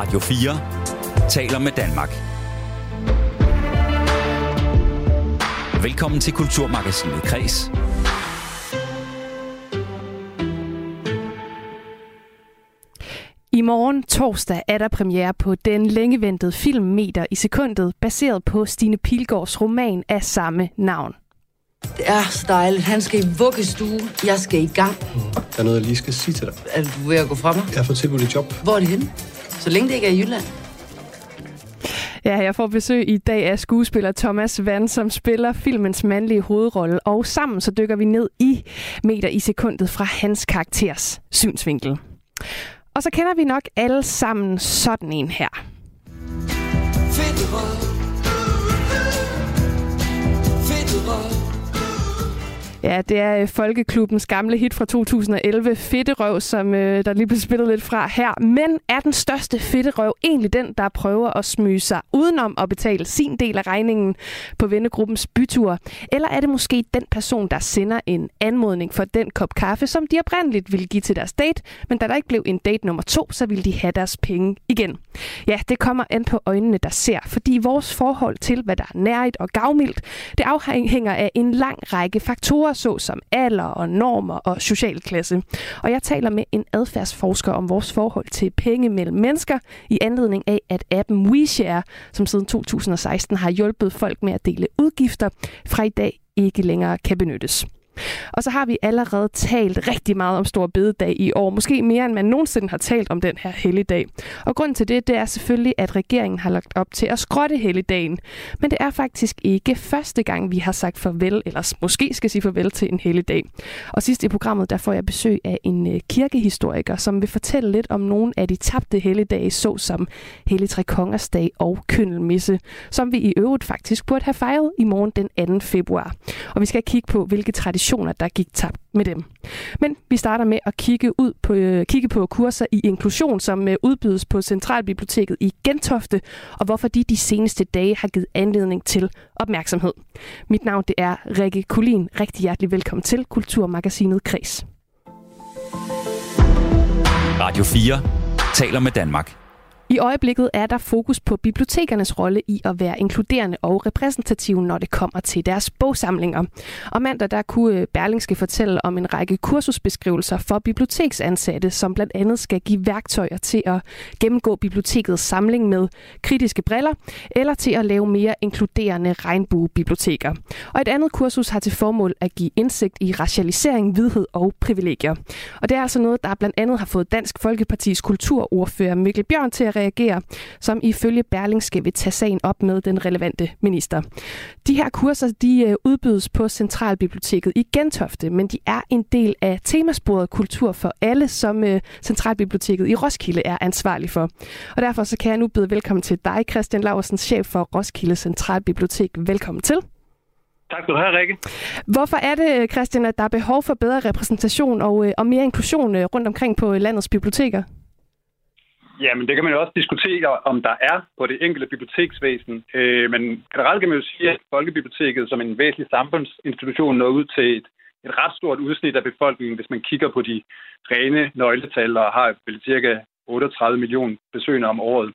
Radio 4 taler med Danmark. Velkommen til Kulturmagasinet Kres. I morgen torsdag er der premiere på den længeventede film Meter i sekundet, baseret på Stine Pilgaards roman af samme navn. Det er så dejligt. Han skal i vuggestue. Jeg skal i gang. Der er noget, jeg lige skal sige til dig. Er du ved at gå fra mig? Jeg har fået tilbudt et job. Hvor er det henne? Så længe det ikke er i Jylland. Ja, jeg får besøg i dag af skuespiller Thomas Vand, som spiller filmens mandlige hovedrolle, og sammen så dykker vi ned i meter i sekundet fra hans karakters synsvinkel. Og så kender vi nok alle sammen sådan en her. Fedterød Ja, det er øh, Folkeklubbens gamle hit fra 2011, Fedterøv, som øh, der lige blev spillet lidt fra her. Men er den største fedterøv egentlig den, der prøver at smyge sig udenom at betale sin del af regningen på vennegruppens bytur? Eller er det måske den person, der sender en anmodning for den kop kaffe, som de oprindeligt ville give til deres date, men da der ikke blev en date nummer to, så ville de have deres penge igen? Ja, det kommer an på øjnene, der ser, fordi vores forhold til, hvad der er nærigt og gavmildt, det afhænger af en lang række faktorer, såsom alder og normer og social klasse. Og jeg taler med en adfærdsforsker om vores forhold til penge mellem mennesker i anledning af, at appen WeShare, som siden 2016 har hjulpet folk med at dele udgifter, fra i dag ikke længere kan benyttes. Og så har vi allerede talt rigtig meget om Stor Bededag i år. Måske mere, end man nogensinde har talt om den her helligdag. Og grunden til det, det er selvfølgelig, at regeringen har lagt op til at skrotte helligdagen. Men det er faktisk ikke første gang, vi har sagt farvel, eller måske skal sige farvel til en helligdag. Og sidst i programmet, der får jeg besøg af en øh, kirkehistoriker, som vil fortælle lidt om nogle af de tabte helligdage, såsom Hellig Tre Kongers Dag og Køndelmisse, som vi i øvrigt faktisk burde have fejret i morgen den 2. februar. Og vi skal kigge på, hvilke traditioner generationer, der gik tabt med dem. Men vi starter med at kigge, ud på, øh, kigge på kurser i inklusion, som øh, udbydes på Centralbiblioteket i Gentofte, og hvorfor de de seneste dage har givet anledning til opmærksomhed. Mit navn det er Rikke Kulin. Rigtig hjertelig velkommen til Kulturmagasinet Kres. Radio 4 taler med Danmark. I øjeblikket er der fokus på bibliotekernes rolle i at være inkluderende og repræsentative, når det kommer til deres bogsamlinger. Og mandag der kunne øh, Berlingske fortælle om en række kursusbeskrivelser for biblioteksansatte, som blandt andet skal give værktøjer til at gennemgå bibliotekets samling med kritiske briller, eller til at lave mere inkluderende regnbuebiblioteker. Og et andet kursus har til formål at give indsigt i racialisering, vidhed og privilegier. Og det er altså noget, der blandt andet har fået Dansk Folkepartis kulturordfører Mikkel Bjørn til at reagere, som ifølge Berlingske vil tage sagen op med den relevante minister. De her kurser de øh, udbydes på Centralbiblioteket i Gentofte, men de er en del af temasporet Kultur for alle, som øh, Centralbiblioteket i Roskilde er ansvarlig for. Og derfor så kan jeg nu byde velkommen til dig, Christian Laversen, chef for Roskilde Centralbibliotek. Velkommen til. Tak skal du have, Rikke. Hvorfor er det, Christian, at der er behov for bedre repræsentation og, øh, og mere inklusion rundt omkring på landets biblioteker? Jamen, det kan man jo også diskutere, om der er på det enkelte biblioteksvæsen. Øh, men generelt kan man jo sige, at Folkebiblioteket som en væsentlig samfundsinstitution når ud til et, et ret stort udsnit af befolkningen, hvis man kigger på de rene nøgletal og har vel cirka 38 millioner besøgende om året.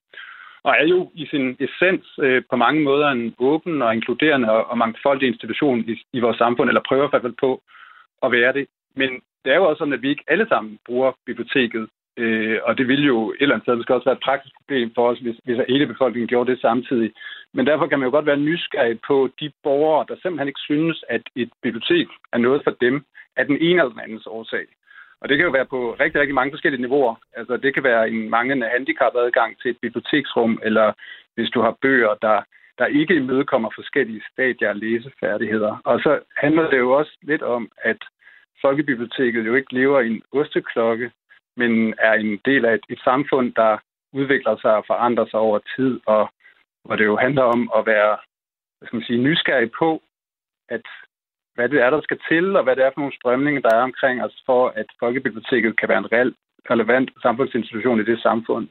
Og er jo i sin essens øh, på mange måder en åben og inkluderende og, og mangfoldig institution i, i vores samfund, eller prøver i hvert fald på at være det. Men det er jo også sådan, at vi ikke alle sammen bruger biblioteket Øh, og det ville jo et eller andet sted måske også være et praktisk problem for os, hvis, hvis hele befolkningen gjorde det samtidig. Men derfor kan man jo godt være nysgerrig på de borgere, der simpelthen ikke synes, at et bibliotek er noget for dem, af den ene eller den andens årsag. Og det kan jo være på rigtig, rigtig mange forskellige niveauer. Altså det kan være en manglende handicapadgang til et biblioteksrum, eller hvis du har bøger, der, der ikke imødekommer forskellige stadier af læsefærdigheder. Og så handler det jo også lidt om, at Folkebiblioteket jo ikke lever i en osteklokke, men er en del af et, et samfund, der udvikler sig og forandrer sig over tid, og hvor det jo handler om at være hvad skal man sige, nysgerrig på, at hvad det er, der skal til, og hvad det er for nogle strømninger, der er omkring os, for at Folkebiblioteket kan være en reelt relevant samfundsinstitution i det samfund.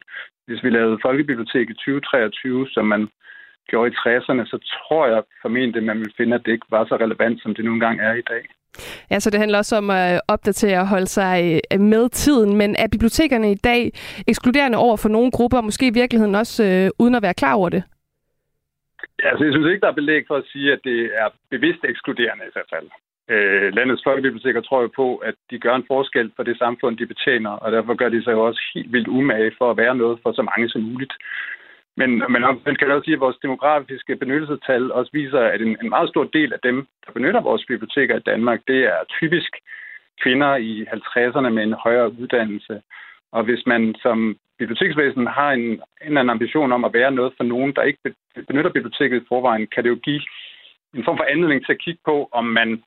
Hvis vi lavede Folkebiblioteket i 2023, som man gjorde i 60'erne, så tror jeg formentlig, at man ville finde, at det ikke var så relevant, som det nu engang er i dag. Ja, så det handler også om at opdatere og holde sig øh, med tiden. Men er bibliotekerne i dag ekskluderende over for nogle grupper, og måske i virkeligheden også øh, uden at være klar over det? Ja, altså, jeg synes ikke, der er belæg for at sige, at det er bevidst ekskluderende i hvert fald. Øh, landets folkebiblioteker tror jo på, at de gør en forskel for det samfund, de betjener, og derfor gør de sig jo også helt vildt umage for at være noget for så mange som muligt. Men, men man kan også sige, at vores demografiske benyttelsestal også viser, at en, en meget stor del af dem, der benytter vores biblioteker i Danmark, det er typisk kvinder i 50'erne med en højere uddannelse. Og hvis man som biblioteksvæsen har en, en eller anden ambition om at være noget for nogen, der ikke benytter biblioteket i forvejen, kan det jo give en form for anledning til at kigge på, om man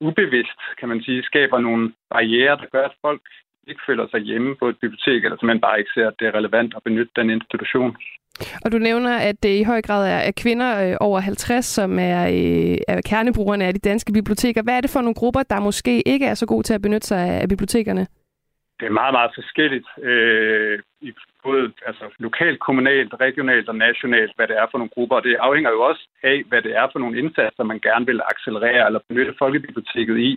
ubevidst, kan man sige, skaber nogle barriere, der gør, at folk ikke føler sig hjemme på et bibliotek, eller simpelthen bare ikke ser, at det er relevant at benytte den institution. Og du nævner, at det i høj grad er kvinder øh, over 50, som er, øh, er kernebrugerne af de danske biblioteker. Hvad er det for nogle grupper, der måske ikke er så gode til at benytte sig af bibliotekerne? Det er meget, meget forskelligt. Øh, i både altså, lokalt, kommunalt, regionalt og nationalt, hvad det er for nogle grupper. Og det afhænger jo også af, hvad det er for nogle indsatser, man gerne vil accelerere eller benytte folkebiblioteket i,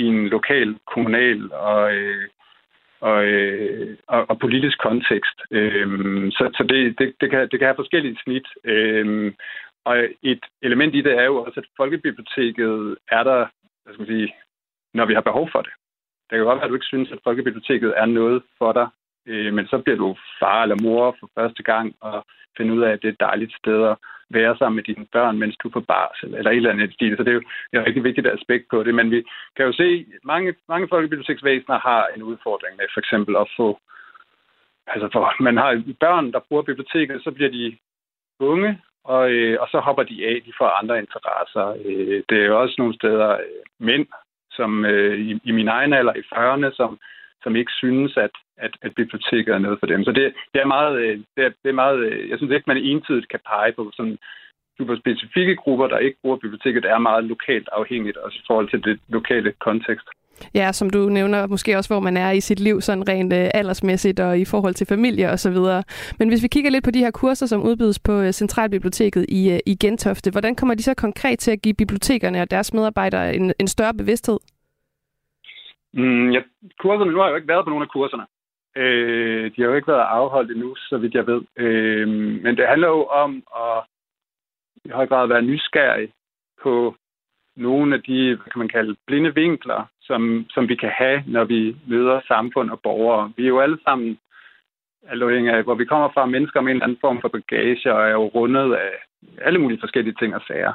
i en lokal, kommunal og, øh, og, øh, og, og politisk kontekst. Øhm, så så det, det, det, kan, det kan have forskellige snit. Øhm, og et element i det er jo også, at folkebiblioteket er der, hvad skal man sige, når vi har behov for det. Det kan godt være, at du ikke synes, at folkebiblioteket er noget for dig, øh, men så bliver du far eller mor for første gang og finder ud af, at det er et dejligt sted at være sammen med dine børn, mens du er på barsel, eller et eller andet stil. Så det er jo et rigtig vigtigt aspekt på det. Men vi kan jo se, at mange, mange folkebiblioteksvæsener har en udfordring med for eksempel at få... Altså, for man har børn, der bruger biblioteket, så bliver de unge, og, øh, og så hopper de af, de får andre interesser. Øh, det er jo også nogle steder øh, mænd, som øh, i, i min egen alder i 40'erne, som som ikke synes, at, at, at biblioteket er noget for dem. Så det, det, er meget, øh, det, er, det er meget, øh, jeg synes ikke, man entydigt kan pege på sådan super specifikke grupper, der ikke bruger biblioteket, er meget lokalt afhængigt, også i forhold til det lokale kontekst. Ja, som du nævner, måske også, hvor man er i sit liv, sådan rent øh, aldersmæssigt og i forhold til familie og så videre. Men hvis vi kigger lidt på de her kurser, som udbydes på øh, Centralbiblioteket i, øh, i Gentofte, hvordan kommer de så konkret til at give bibliotekerne og deres medarbejdere en, en større bevidsthed? Mm, ja, kurserne, nu har jeg jo ikke været på nogle af kurserne. Øh, de har jo ikke været afholdt endnu, så vidt jeg ved. Øh, men det handler jo om at i høj grad være nysgerrig på nogle af de, hvad kan man kalde, blinde vinkler, som, som vi kan have, når vi møder samfund og borgere. Vi er jo alle sammen, afhængig af, hvor vi kommer fra, mennesker med en eller anden form for bagage, og er jo rundet af alle mulige forskellige ting og sager,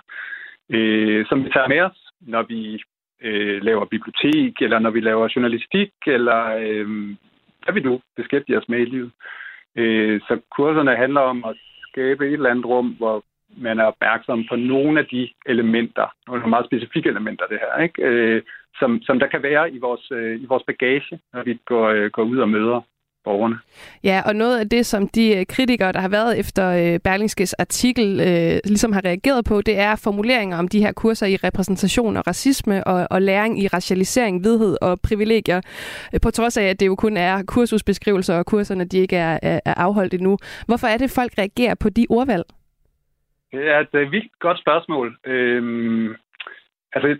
øh, som vi tager med os, når vi øh, laver bibliotek, eller når vi laver journalistik, eller øh, hvad vi nu beskæftiger os med i livet. Øh, så kurserne handler om at skabe et eller andet rum, hvor man er opmærksom på nogle af de elementer, nogle meget specifikke elementer det her, ikke? Øh, som, som der kan være i vores, øh, i vores bagage, når vi går, øh, går ud og møder borgerne. Ja, og noget af det, som de øh, kritikere, der har været efter øh, Berlingskes artikel, øh, ligesom har reageret på, det er formuleringer om de her kurser i repræsentation og racisme og, og læring i racialisering, vidhed og privilegier, øh, på trods af, at det jo kun er kursusbeskrivelser, og kurserne de ikke er, er, afholdt endnu. Hvorfor er det, folk reagerer på de ordvalg? Det er et vildt godt spørgsmål. Øhm, altså,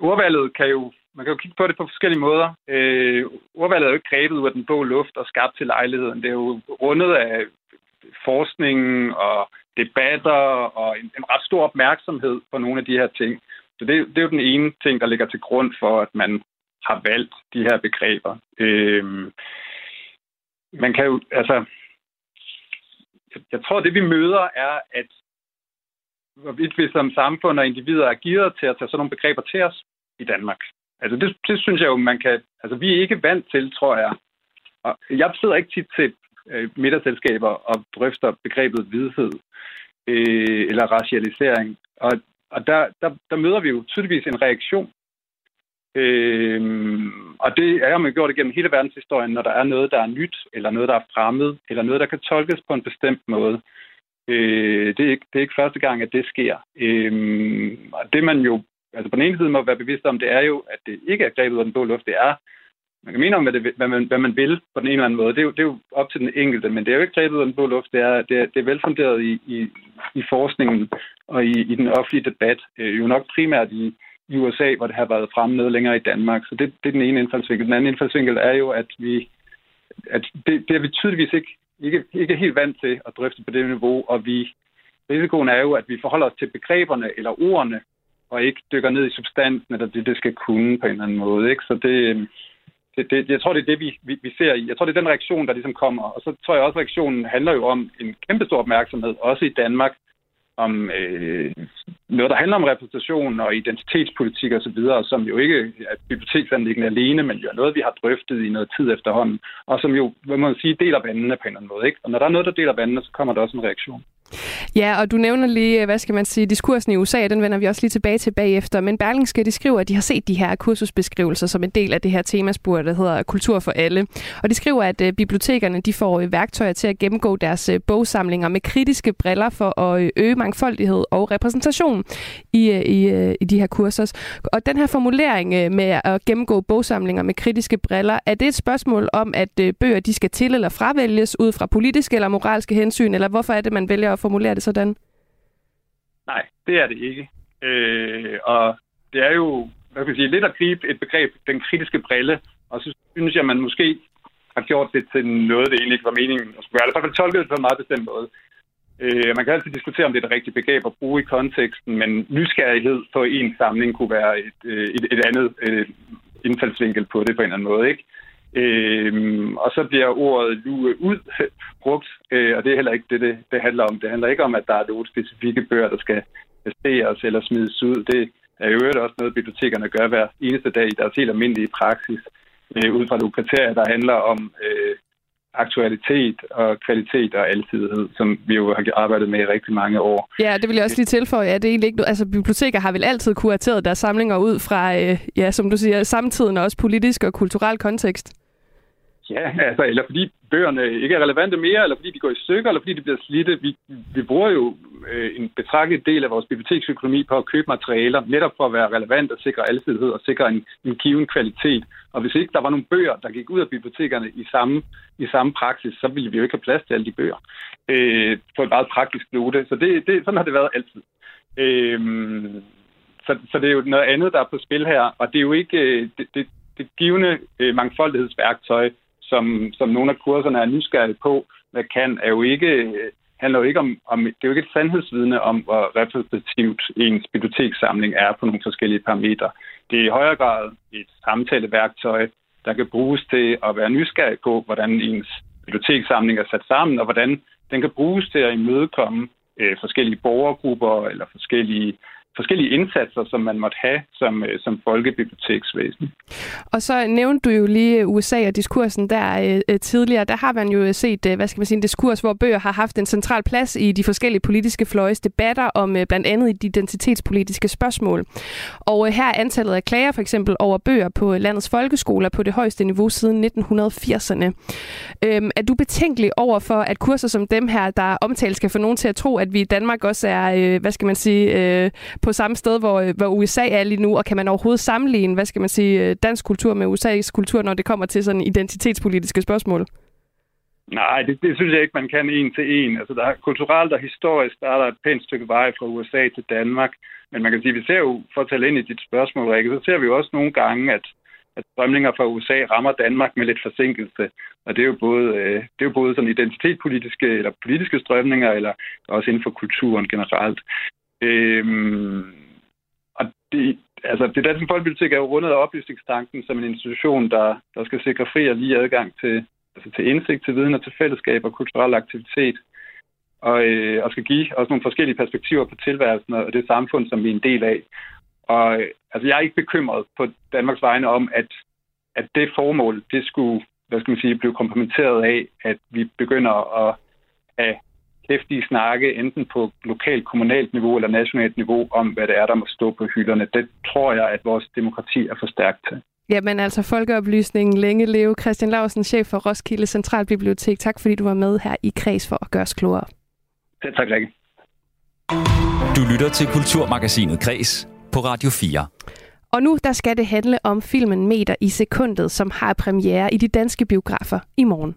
ordvalget kan jo man kan jo kigge på det på forskellige måder. Øh, ordvalget er jo ikke grebet ud af den blå luft og skabt til lejligheden. Det er jo rundet af forskning og debatter og en, en ret stor opmærksomhed på nogle af de her ting. Så det, det er jo den ene ting, der ligger til grund for, at man har valgt de her begreber. Øh, man kan jo, altså, jeg, jeg tror, det vi møder er, at hvorvidt vi som samfund og individer er givet til at tage sådan nogle begreber til os i Danmark. Altså det, det synes jeg jo, man kan... Altså vi er ikke vant til, tror jeg. Og jeg sidder ikke tit til øh, middagsselskaber og drøfter begrebet vidhed øh, eller racialisering. Og, og der, der, der møder vi jo tydeligvis en reaktion. Øh, og det er man gjort igennem hele verdenshistorien, når der er noget, der er nyt, eller noget, der er fremmed, eller noget, der kan tolkes på en bestemt måde. Øh, det, er ikke, det er ikke første gang, at det sker. Øh, og det man jo altså på den ene side må være bevidst om, det er jo, at det ikke er grebet af den blå luft. Det er, man kan mene om, hvad, det, hvad, man, hvad man vil på den ene eller anden måde. Det er, jo, det er jo op til den enkelte, men det er jo ikke grebet af den blå luft. Det er, det er, det er velfunderet i, i, i forskningen og i, i den offentlige debat. Øh, jo nok primært i, i USA, hvor det har været fremme noget længere i Danmark. Så det, det er den ene indfaldsvinkel. Den anden indfaldsvinkel er jo, at vi at det, det er vi tydeligvis ikke, ikke, ikke helt vant til at drøfte på det niveau, og vi risikoen er jo, at vi forholder os til begreberne eller ordene, og ikke dykker ned i substansen, eller det, det skal kunne på en eller anden måde. Ikke? Så det, øhm, det, det, jeg tror, det er det, vi, vi, vi ser i. Jeg tror, det er den reaktion, der ligesom kommer. Og så tror jeg også, at reaktionen handler jo om en kæmpe stor opmærksomhed, også i Danmark, om øh, noget, der handler om repræsentation og identitetspolitik osv., som jo ikke er biblioteksanlæggende alene, men jo er noget, vi har drøftet i noget tid efterhånden, og som jo, hvad man sige, deler vandene på en eller anden måde. Ikke? Og når der er noget, der deler vandene, så kommer der også en reaktion. Ja, og du nævner lige, øh, hvad skal man sige, diskursen i USA, den vender vi også lige tilbage til bagefter. Men Berlingske, de skriver, at de har set de her kursusbeskrivelser som en del af det her temaspur, der hedder Kultur for alle. Og de skriver, at øh, bibliotekerne de får øh, værktøjer til at gennemgå deres bogsamlinger med kritiske briller for at øge mangfoldighed og repræsentation i, i, i de her kurser. Og den her formulering med at gennemgå bogsamlinger med kritiske briller, er det et spørgsmål om, at bøger de skal til eller fravælges ud fra politiske eller moralske hensyn, eller hvorfor er det, man vælger at formulere det sådan? Nej, det er det ikke. Øh, og det er jo hvad kan jeg sige, lidt at gribe et begreb, den kritiske brille, og så synes jeg, at man måske har gjort det til noget, det egentlig ikke var meningen at skulle være. I hvert fald tolket det på en meget bestemt måde. Øh, man kan altid diskutere, om det er det rigtige begreb at bruge i konteksten, men nysgerrighed på en samling kunne være et, øh, et, et andet et indfaldsvinkel på det på en eller anden måde. Ikke? Øhm, og så bliver ordet lue ud brugt, øh, og det er heller ikke det, det, det handler om. Det handler ikke om, at der er nogle specifikke bøger, der skal placeres eller smides ud. Det er jo også noget, bibliotekerne gør hver eneste dag i deres helt almindelige praksis, øh, ud fra nogle kriterier, der handler om øh, aktualitet og kvalitet og altidighed, som vi jo har arbejdet med i rigtig mange år. Ja, det vil jeg også lige tilføje. Ja, det er egentlig ikke altså, biblioteker har vel altid kurateret deres samlinger ud fra, øh, ja, som du siger, samtiden og også politisk og kulturel kontekst. Ja, altså, eller fordi bøgerne ikke er relevante mere, eller fordi de går i stykker, eller fordi de bliver slidte. Vi, vi bruger jo øh, en betragtelig del af vores biblioteksøkonomi på at købe materialer, netop for at være relevant og sikre alsidighed og sikre en, en given kvalitet. Og hvis ikke der var nogle bøger, der gik ud af bibliotekerne i samme, i samme praksis, så ville vi jo ikke have plads til alle de bøger øh, på et meget praktisk note. Så det, det, sådan har det været altid. Øh, så, så det er jo noget andet, der er på spil her, og det er jo ikke øh, det, det, det givende øh, mangfoldighedsværktøj, som, som nogle af kurserne er nysgerrige på, hvad kan, er jo ikke, øh, handler jo ikke om, om, det er jo ikke et sandhedsvidne om, hvor repræsentativt ens bibliotekssamling er på nogle forskellige parametre. Det er i højere grad et samtaleværktøj, der kan bruges til at være nysgerrig på, hvordan ens bibliotekssamling er sat sammen, og hvordan den kan bruges til at imødekomme øh, forskellige borgergrupper eller forskellige forskellige indsatser, som man måtte have som, øh, som folkebiblioteksvæsen. Og så nævnte du jo lige øh, USA og diskursen der øh, øh, tidligere. Der har man jo set, øh, hvad skal man sige, en diskurs, hvor bøger har haft en central plads i de forskellige politiske fløjes debatter om øh, blandt andet de identitetspolitiske spørgsmål. Og øh, her er antallet af klager for eksempel over bøger på landets folkeskoler på det højeste niveau siden 1980'erne. Øhm, er du betænkelig over for, at kurser som dem her, der omtales, skal få nogen til at tro, at vi i Danmark også er, øh, hvad skal man sige, øh, på samme sted, hvor, øh, hvor USA er lige nu, og kan man overhovedet sammenligne, hvad skal man sige, øh, dansk kultur med USA's kultur, når det kommer til sådan identitetspolitiske spørgsmål? Nej, det, det synes jeg ikke, man kan en til en. Altså, der er, kulturelt og historisk der er der et pænt stykke vej fra USA til Danmark. Men man kan sige, vi ser jo, for at tale ind i dit spørgsmål, Rikke, så ser vi jo også nogle gange, at, at strømninger fra USA rammer Danmark med lidt forsinkelse. Og det er jo både, øh, det er jo både sådan identitetspolitiske eller politiske strømninger, eller også inden for kulturen generelt. Øhm, og det, altså, det Danske Folkebibliotek er jo rundet af oplysningstanken som en institution, der, der skal sikre fri og lige adgang til, altså til indsigt, til viden og til fællesskab og kulturel aktivitet. Og, øh, og skal give også nogle forskellige perspektiver på tilværelsen og det samfund, som vi er en del af. Og øh, altså, jeg er ikke bekymret på Danmarks vegne om, at, at det formål, det skulle hvad skal man sige, blive komplementeret af, at vi begynder at have hæftige snakke, enten på lokalt, kommunalt niveau eller nationalt niveau, om hvad det er, der må stå på hylderne. Det tror jeg, at vores demokrati er for stærkt til. Jamen altså folkeoplysningen længe leve. Christian Lausen, chef for Roskilde Centralbibliotek. Tak fordi du var med her i Kreds for at gøre os klogere. Selv tak, Rikke. Du lytter til Kulturmagasinet Kres på Radio 4. Og nu der skal det handle om filmen Meter i sekundet, som har premiere i de danske biografer i morgen.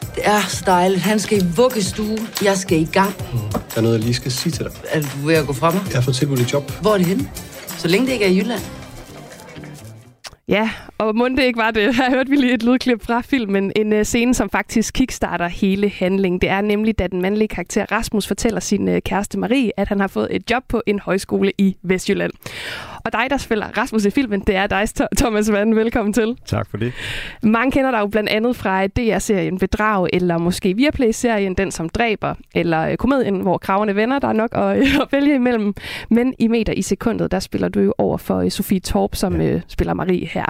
Det er så dejligt. Han skal i vuggestue. Jeg skal i gang. Der er noget, jeg lige skal sige til dig. Er du ved at gå fra mig? Jeg har fået tilbudt et job. Hvor er det henne? Så længe det ikke er i Jylland. Ja, og må det ikke var det. Her hørte vi lige et lydklip fra filmen. En uh, scene, som faktisk kickstarter hele handlingen. Det er nemlig, da den mandlige karakter Rasmus fortæller sin uh, kæreste Marie, at han har fået et job på en højskole i Vestjylland. Og dig, der spiller Rasmus i filmen, det er dig, Thomas Vand. Velkommen til. Tak for det. Mange kender dig jo blandt andet fra DR-serien Bedrag, eller måske Viaplay-serien Den, som dræber, eller komedien, hvor kravene vender. Der er nok at, at vælge imellem. Men i meter i sekundet, der spiller du jo over for Sofie Torp, som ja. uh, spiller Marie her.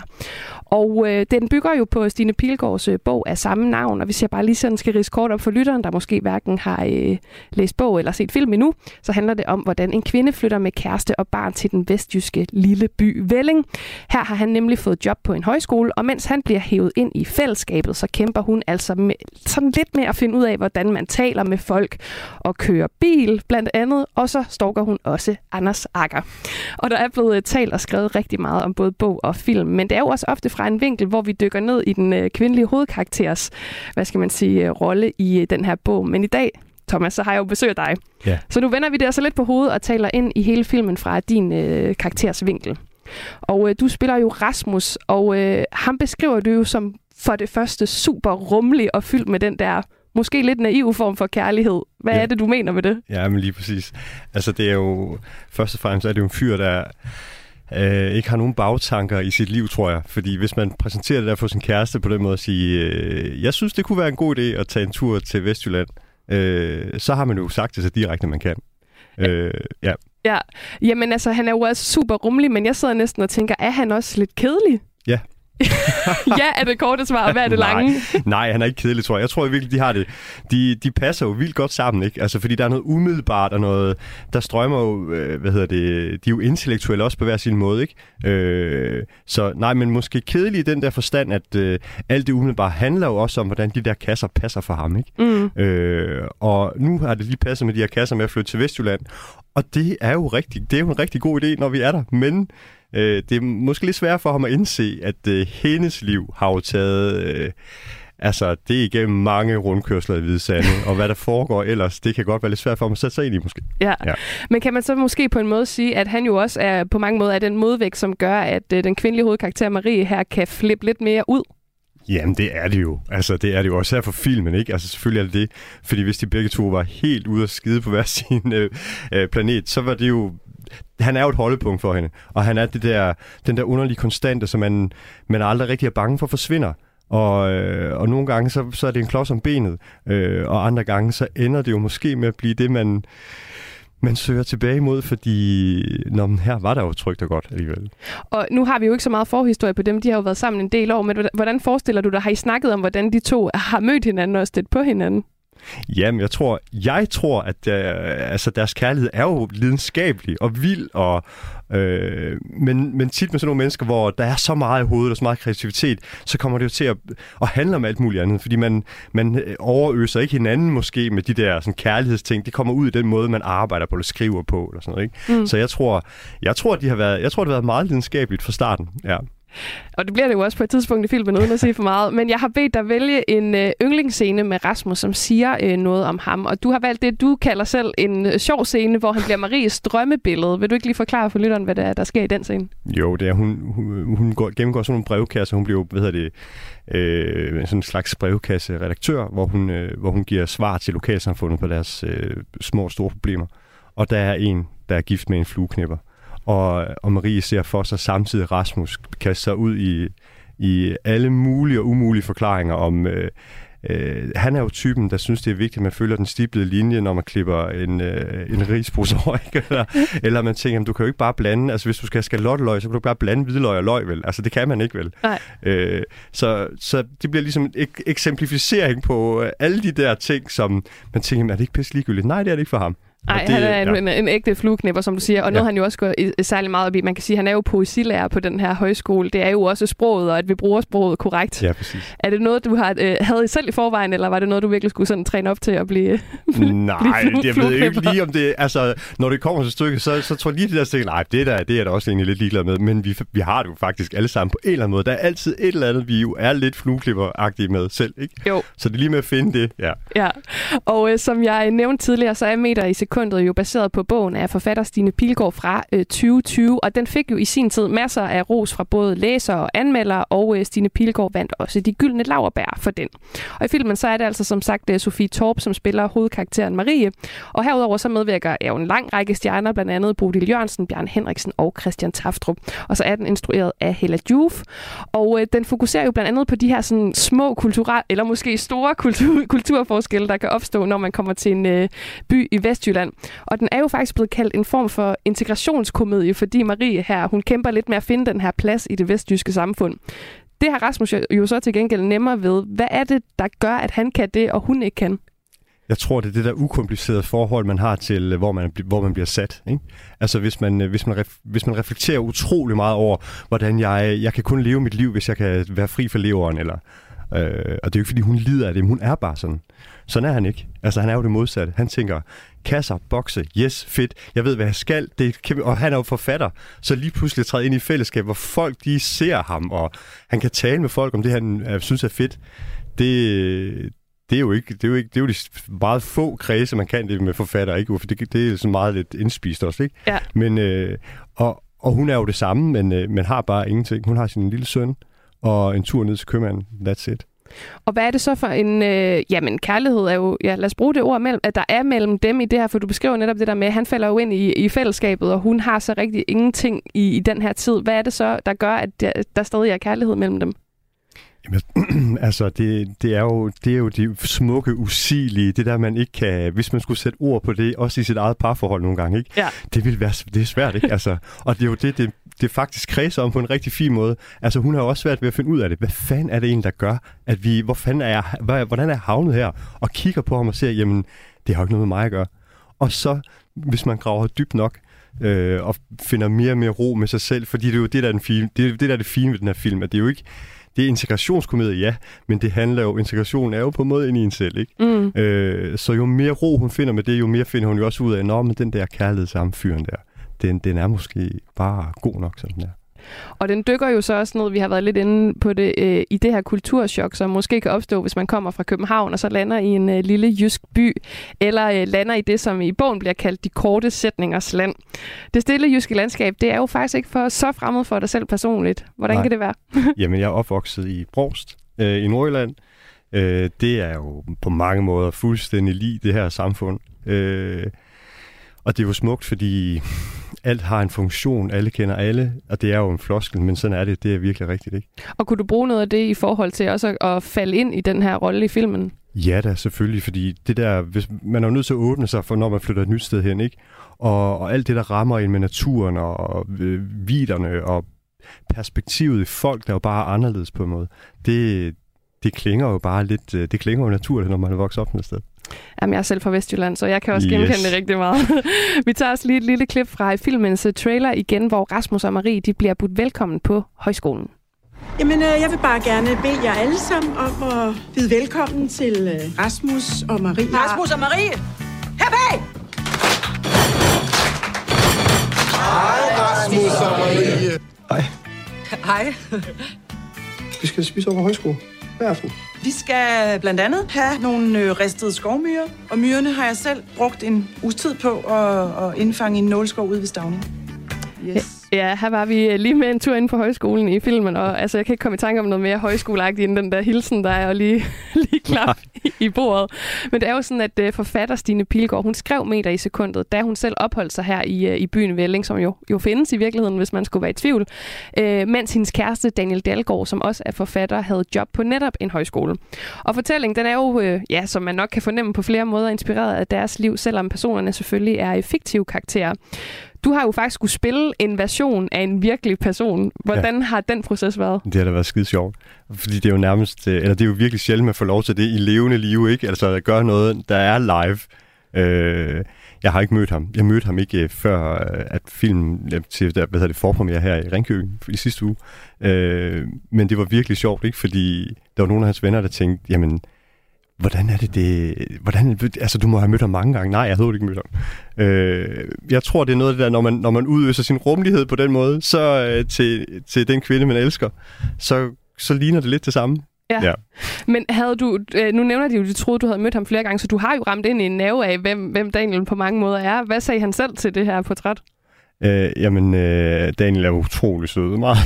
Og øh, den bygger jo på Stine Pilgaards øh, bog af samme navn, og hvis jeg bare lige sådan skal rise kort op for lytteren, der måske hverken har øh, læst bog eller set film endnu, så handler det om, hvordan en kvinde flytter med kæreste og barn til den vestjyske lille by Velling. Her har han nemlig fået job på en højskole, og mens han bliver hævet ind i fællesskabet, så kæmper hun altså med, sådan lidt med at finde ud af, hvordan man taler med folk og kører bil blandt andet, og så stalker hun også Anders Akker. Og der er blevet øh, talt og skrevet rigtig meget om både bog og film, men det er jo også ofte fra en vinkel, hvor vi dykker ned i den øh, kvindelige hovedkarakters, hvad skal man sige, øh, rolle i øh, den her bog. Men i dag, Thomas, så har jeg jo besøg af dig. Ja. Så nu vender vi det så lidt på hovedet og taler ind i hele filmen fra din øh, karakters vinkel. Og øh, du spiller jo Rasmus, og øh, ham beskriver du jo som for det første super rummelig og fyldt med den der måske lidt naiv form for kærlighed. Hvad ja. er det, du mener med det? Ja, men lige præcis. Altså, det er jo... Først og fremmest er det jo en fyr, der øh, ikke har nogen bagtanker i sit liv, tror jeg. Fordi hvis man præsenterer det der for sin kæreste på den måde at sige, øh, jeg synes, det kunne være en god idé at tage en tur til Vestjylland, øh, så har man jo sagt det så direkte, man kan. Øh, ja. Ja, jamen altså, han er jo også super rummelig, men jeg sidder næsten og tænker, er han også lidt kedelig? Ja, er det korte svar, hvad er det lange? nej, nej, han er ikke kedelig, tror jeg. Jeg tror virkelig, de har det. De, de passer jo vildt godt sammen, ikke? Altså, fordi der er noget umiddelbart og noget... Der strømmer jo, øh, hvad hedder det... De er jo intellektuelle også på hver sin måde, ikke? Øh, så nej, men måske kedelig i den der forstand, at øh, alt det umiddelbart handler jo også om, hvordan de der kasser passer for ham, ikke? Mm. Øh, og nu har det lige passet med de her kasser med at flytte til Vestjylland. Og det er jo rigtig, det er jo en rigtig god idé, når vi er der. Men øh, det er måske lidt svært for ham at indse, at øh, hendes liv har jo taget... Øh, altså, det er igennem mange rundkørsler i Hvide Sande, og hvad der foregår ellers, det kan godt være lidt svært for ham at sætte sig ind i, måske. Ja. ja. Men kan man så måske på en måde sige, at han jo også er på mange måder er den modvægt, som gør, at øh, den kvindelige hovedkarakter Marie her kan flippe lidt mere ud? Jamen, det er det jo. Altså, det er det jo også her for filmen, ikke? Altså, selvfølgelig er det det. Fordi hvis de begge to var helt ude at skide på hver sin øh, øh, planet, så var det jo han er jo et holdepunkt for hende, og han er det der, den der underlige konstante, som man, man aldrig rigtig er bange for forsvinder. Og, øh, og nogle gange, så, så er det en klods om benet, øh, og andre gange, så ender det jo måske med at blive det, man, man søger tilbage imod, fordi når men her var der jo trygt og godt alligevel. Og nu har vi jo ikke så meget forhistorie på dem, de har jo været sammen en del år, men hvordan forestiller du dig, har I snakket om, hvordan de to har mødt hinanden og stødt på hinanden? Jamen, jeg tror, jeg tror at øh, altså, deres kærlighed er jo lidenskabelig og vild, og, øh, men, men tit med sådan nogle mennesker, hvor der er så meget i hovedet og så meget kreativitet, så kommer det jo til at, at handle om alt muligt andet, fordi man, man overøser ikke hinanden måske med de der sådan, kærlighedsting. Det kommer ud i den måde, man arbejder på eller skriver på. Eller sådan noget, ikke? Mm. Så jeg tror, jeg tror, de har været, jeg tror, det har været meget lidenskabeligt fra starten. Ja. Og det bliver det jo også på et tidspunkt i filmen, uden at sige for meget. Men jeg har bedt dig vælge en øh, yndlingsscene med Rasmus, som siger øh, noget om ham. Og du har valgt det, du kalder selv en øh, sjov scene, hvor han bliver Maries drømmebillede. Vil du ikke lige forklare for lytteren, hvad der, er, der sker i den scene? Jo, det er, hun, hun, hun går, gennemgår sådan nogle brevkasser. Hun bliver, hvad hedder det, øh, sådan en slags brevkasse-redaktør, hvor hun, øh, hvor hun giver svar til lokalsamfundet på deres øh, små og store problemer. Og der er en, der er gift med en flueknipper og, og Marie ser for sig samtidig Rasmus kaste sig ud i, i alle mulige og umulige forklaringer om... Øh, Øh, han er jo typen, der synes, det er vigtigt, at man følger den stiplede linje, når man klipper en, øh, en rispose over, eller, eller man tænker, du kan jo ikke bare blande, altså hvis du skal have skalotteløg, så kan du bare blande hvidløg og løg, vel? Altså det kan man ikke, vel? Nej. Øh, så, så det bliver ligesom en ek- eksemplificering på øh, alle de der ting, som man tænker, er det ikke pisse ligegyldigt? Nej, det er det ikke for ham. Nej, han er en, ja. en, en ægte flueknipper, som du siger, og noget ja. han jo også går i, særlig meget op i. Man kan sige, at han er jo poesilærer på den her højskole. Det er jo også sproget, og at vi bruger sproget korrekt. Ja, præcis. Er det noget, du har, øh, havde selv i forvejen, eller var det noget, du virkelig skulle sådan træne op til at blive Nej, blive jeg ved ikke lige om det... Altså, når det kommer til stykket, så, så tror jeg lige det der ting, nej, det der, det er da også egentlig lidt ligeglad med, men vi, vi har det jo faktisk alle sammen på en eller anden måde. Der er altid et eller andet, vi jo er lidt flueklipper med selv, ikke? Jo. Så det er lige med at finde det, ja. Ja, og øh, som jeg nævnte tidligere, så er meter i sekund sekundet jo baseret på bogen af forfatter Stine Pilgaard fra øh, 2020, og den fik jo i sin tid masser af ros fra både læsere og anmeldere, og øh, Stine Pilgaard vandt også de gyldne laverbær for den. Og i filmen så er det altså som sagt øh, Sofie Torp, som spiller hovedkarakteren Marie, og herudover så medvirker jo en lang række stjerner, blandt andet Bodil Jørgensen, Bjørn Henriksen og Christian Taftrup. Og så er den instrueret af Hella Juf, og øh, den fokuserer jo blandt andet på de her sådan, små kulturelle, eller måske store kultur, kulturforskelle, der kan opstå, når man kommer til en øh, by i Vestjylland. Og den er jo faktisk blevet kaldt en form for integrationskomedie, fordi Marie her, hun kæmper lidt med at finde den her plads i det vestjyske samfund. Det har Rasmus jo så til gengæld nemmere ved. Hvad er det, der gør, at han kan det, og hun ikke kan? Jeg tror, det er det der ukomplicerede forhold, man har til, øh, hvor man, hvor man bliver sat. Ikke? Altså, hvis man, øh, hvis, man ref, hvis man reflekterer utrolig meget over, hvordan jeg, jeg kan kun leve mit liv, hvis jeg kan være fri for leveren, eller, øh, og det er jo ikke, fordi hun lider af det, men hun er bare sådan. Sådan er han ikke. Altså, han er jo det modsatte. Han tænker, kasser, bokse, yes, fedt, jeg ved, hvad jeg skal. Det kan, og han er jo forfatter, så lige pludselig træde ind i fællesskab, hvor folk de ser ham, og han kan tale med folk om det, han øh, synes er fedt. Det, det er jo ikke, det er jo ikke, det er jo de meget få kredse, man kan det med forfatter, ikke? For det, det er sådan meget lidt indspist også, ikke? Ja. Men, øh, og, og hun er jo det samme, men, øh, men har bare ingenting. Hun har sin lille søn, og en tur ned til købmanden. That's it. Og hvad er det så for en... Øh, jamen, kærlighed er jo... Ja, lad os bruge det ord, mellem, at der er mellem dem i det her, for du beskriver netop det der med, at han falder jo ind i, i fællesskabet, og hun har så rigtig ingenting i, i den her tid. Hvad er det så, der gør, at der, der stadig er kærlighed mellem dem? Jamen, altså, det, det, er jo, det er jo de smukke, usigelige, det der, man ikke kan... Hvis man skulle sætte ord på det, også i sit eget parforhold nogle gange, ikke? Ja. Det vil være det er svært, ikke? Altså, og det er jo det, det, det faktisk kredser om på en rigtig fin måde. Altså, hun har også svært ved at finde ud af det. Hvad fanden er det egentlig, der gør, at vi... Hvor fanden er jeg, hvad, hvordan er jeg havnet her? Og kigger på ham og ser, jamen, det har jo ikke noget med mig at gøre. Og så, hvis man graver dybt nok, øh, og finder mere og mere ro med sig selv, fordi det er jo det, der er, den fine, det, er det, der er det fine ved den her film, at det er jo ikke det er integrationskomedie, ja, men det handler jo, integration er jo på en måde ind i en selv, ikke? Mm. Øh, så jo mere ro hun finder med det, jo mere finder hun jo også ud af, at men den der kærlighed sammen fyren der, den, den er måske bare god nok, som den er. Og den dykker jo så også ned, vi har været lidt inde på det, øh, i det her kulturschok, som måske kan opstå, hvis man kommer fra København og så lander i en øh, lille jysk by, eller øh, lander i det, som i bogen bliver kaldt de korte sætningers land. Det stille jyske landskab, det er jo faktisk ikke for så fremmed for dig selv personligt. Hvordan Nej. kan det være? Jamen, jeg er opvokset i Brost øh, i Nordjylland. Øh, det er jo på mange måder fuldstændig lige det her samfund. Øh, og det er jo smukt, fordi alt har en funktion, alle kender alle, og det er jo en floskel, men sådan er det, det er virkelig rigtigt, ikke? Og kunne du bruge noget af det i forhold til også at, at falde ind i den her rolle i filmen? Ja da, selvfølgelig, fordi det der, hvis, man er jo nødt til at åbne sig for, når man flytter et nyt sted hen, ikke? Og, og alt det, der rammer ind med naturen og øh, viderne og perspektivet i folk, der er jo bare anderledes på en måde, det, det klinger jo bare lidt, øh, det klinger jo naturligt, når man er vokset op med et sted. Jamen, jeg er selv fra Vestjylland, så jeg kan også Yes. genkende det rigtig meget. Vi tager også lige et lille klip fra filmens øh, trailer igen, hvor Rasmus og Marie de bliver budt velkommen på højskolen. Jamen, øh, jeg vil bare gerne bede jer alle sammen om at byde velkommen til Rasmus og Marie. Rasmus og Marie! Her bag! Hej. Hej. Vi skal spise over på højskole. Hver aften. Vi skal blandt andet have nogle øh, ristede skovmyrer, og myrerne har jeg selv brugt en uges tid på at, at indfange i en nålskov ude ved Stavning. Yes. Ja, her var vi øh, lige med en tur ind på højskolen i filmen, og altså, jeg kan ikke komme i tanke om noget mere højskoleagtigt end den der hilsen, der er og lige, lige klap i, i bordet. Men det er jo sådan, at uh, forfatter Stine Pilgaard, hun skrev meter i sekundet, da hun selv opholdt sig her i, uh, i byen Velling, som jo, jo findes i virkeligheden, hvis man skulle være i tvivl, uh, mens hendes kæreste Daniel Dalgaard, som også er forfatter, havde job på netop en højskole. Og fortællingen, den er jo, uh, ja, som man nok kan fornemme på flere måder, inspireret af deres liv, selvom personerne selvfølgelig er fiktive karakterer. Du har jo faktisk skulle spille en version af en virkelig person. Hvordan ja. har den proces været? Det har da været skide sjovt. Fordi det er jo nærmest, øh, eller det er jo virkelig sjældent, at få lov til det i levende liv, ikke? Altså at gøre noget, der er live. Øh, jeg har ikke mødt ham. Jeg mødte ham ikke øh, før, øh, at filmen til der, hvad hedder det, forpremiere her i Ringkøbing i sidste uge. Øh, men det var virkelig sjovt, ikke? Fordi der var nogle af hans venner, der tænkte, jamen, hvordan er det det... Hvordan, altså, du må have mødt ham mange gange. Nej, jeg havde ikke mødt ham. Øh, jeg tror, det er noget af det der, når man, når man udøser sin rummelighed på den måde, så øh, til, til den kvinde, man elsker, så, så ligner det lidt det samme. Ja. Ja. Men havde du, øh, nu nævner de jo, at du troede, du havde mødt ham flere gange, så du har jo ramt ind i en nerve af, hvem, hvem Daniel på mange måder er. Hvad sagde han selv til det her portræt? Øh, jamen, øh, Daniel er utrolig sød. Meget.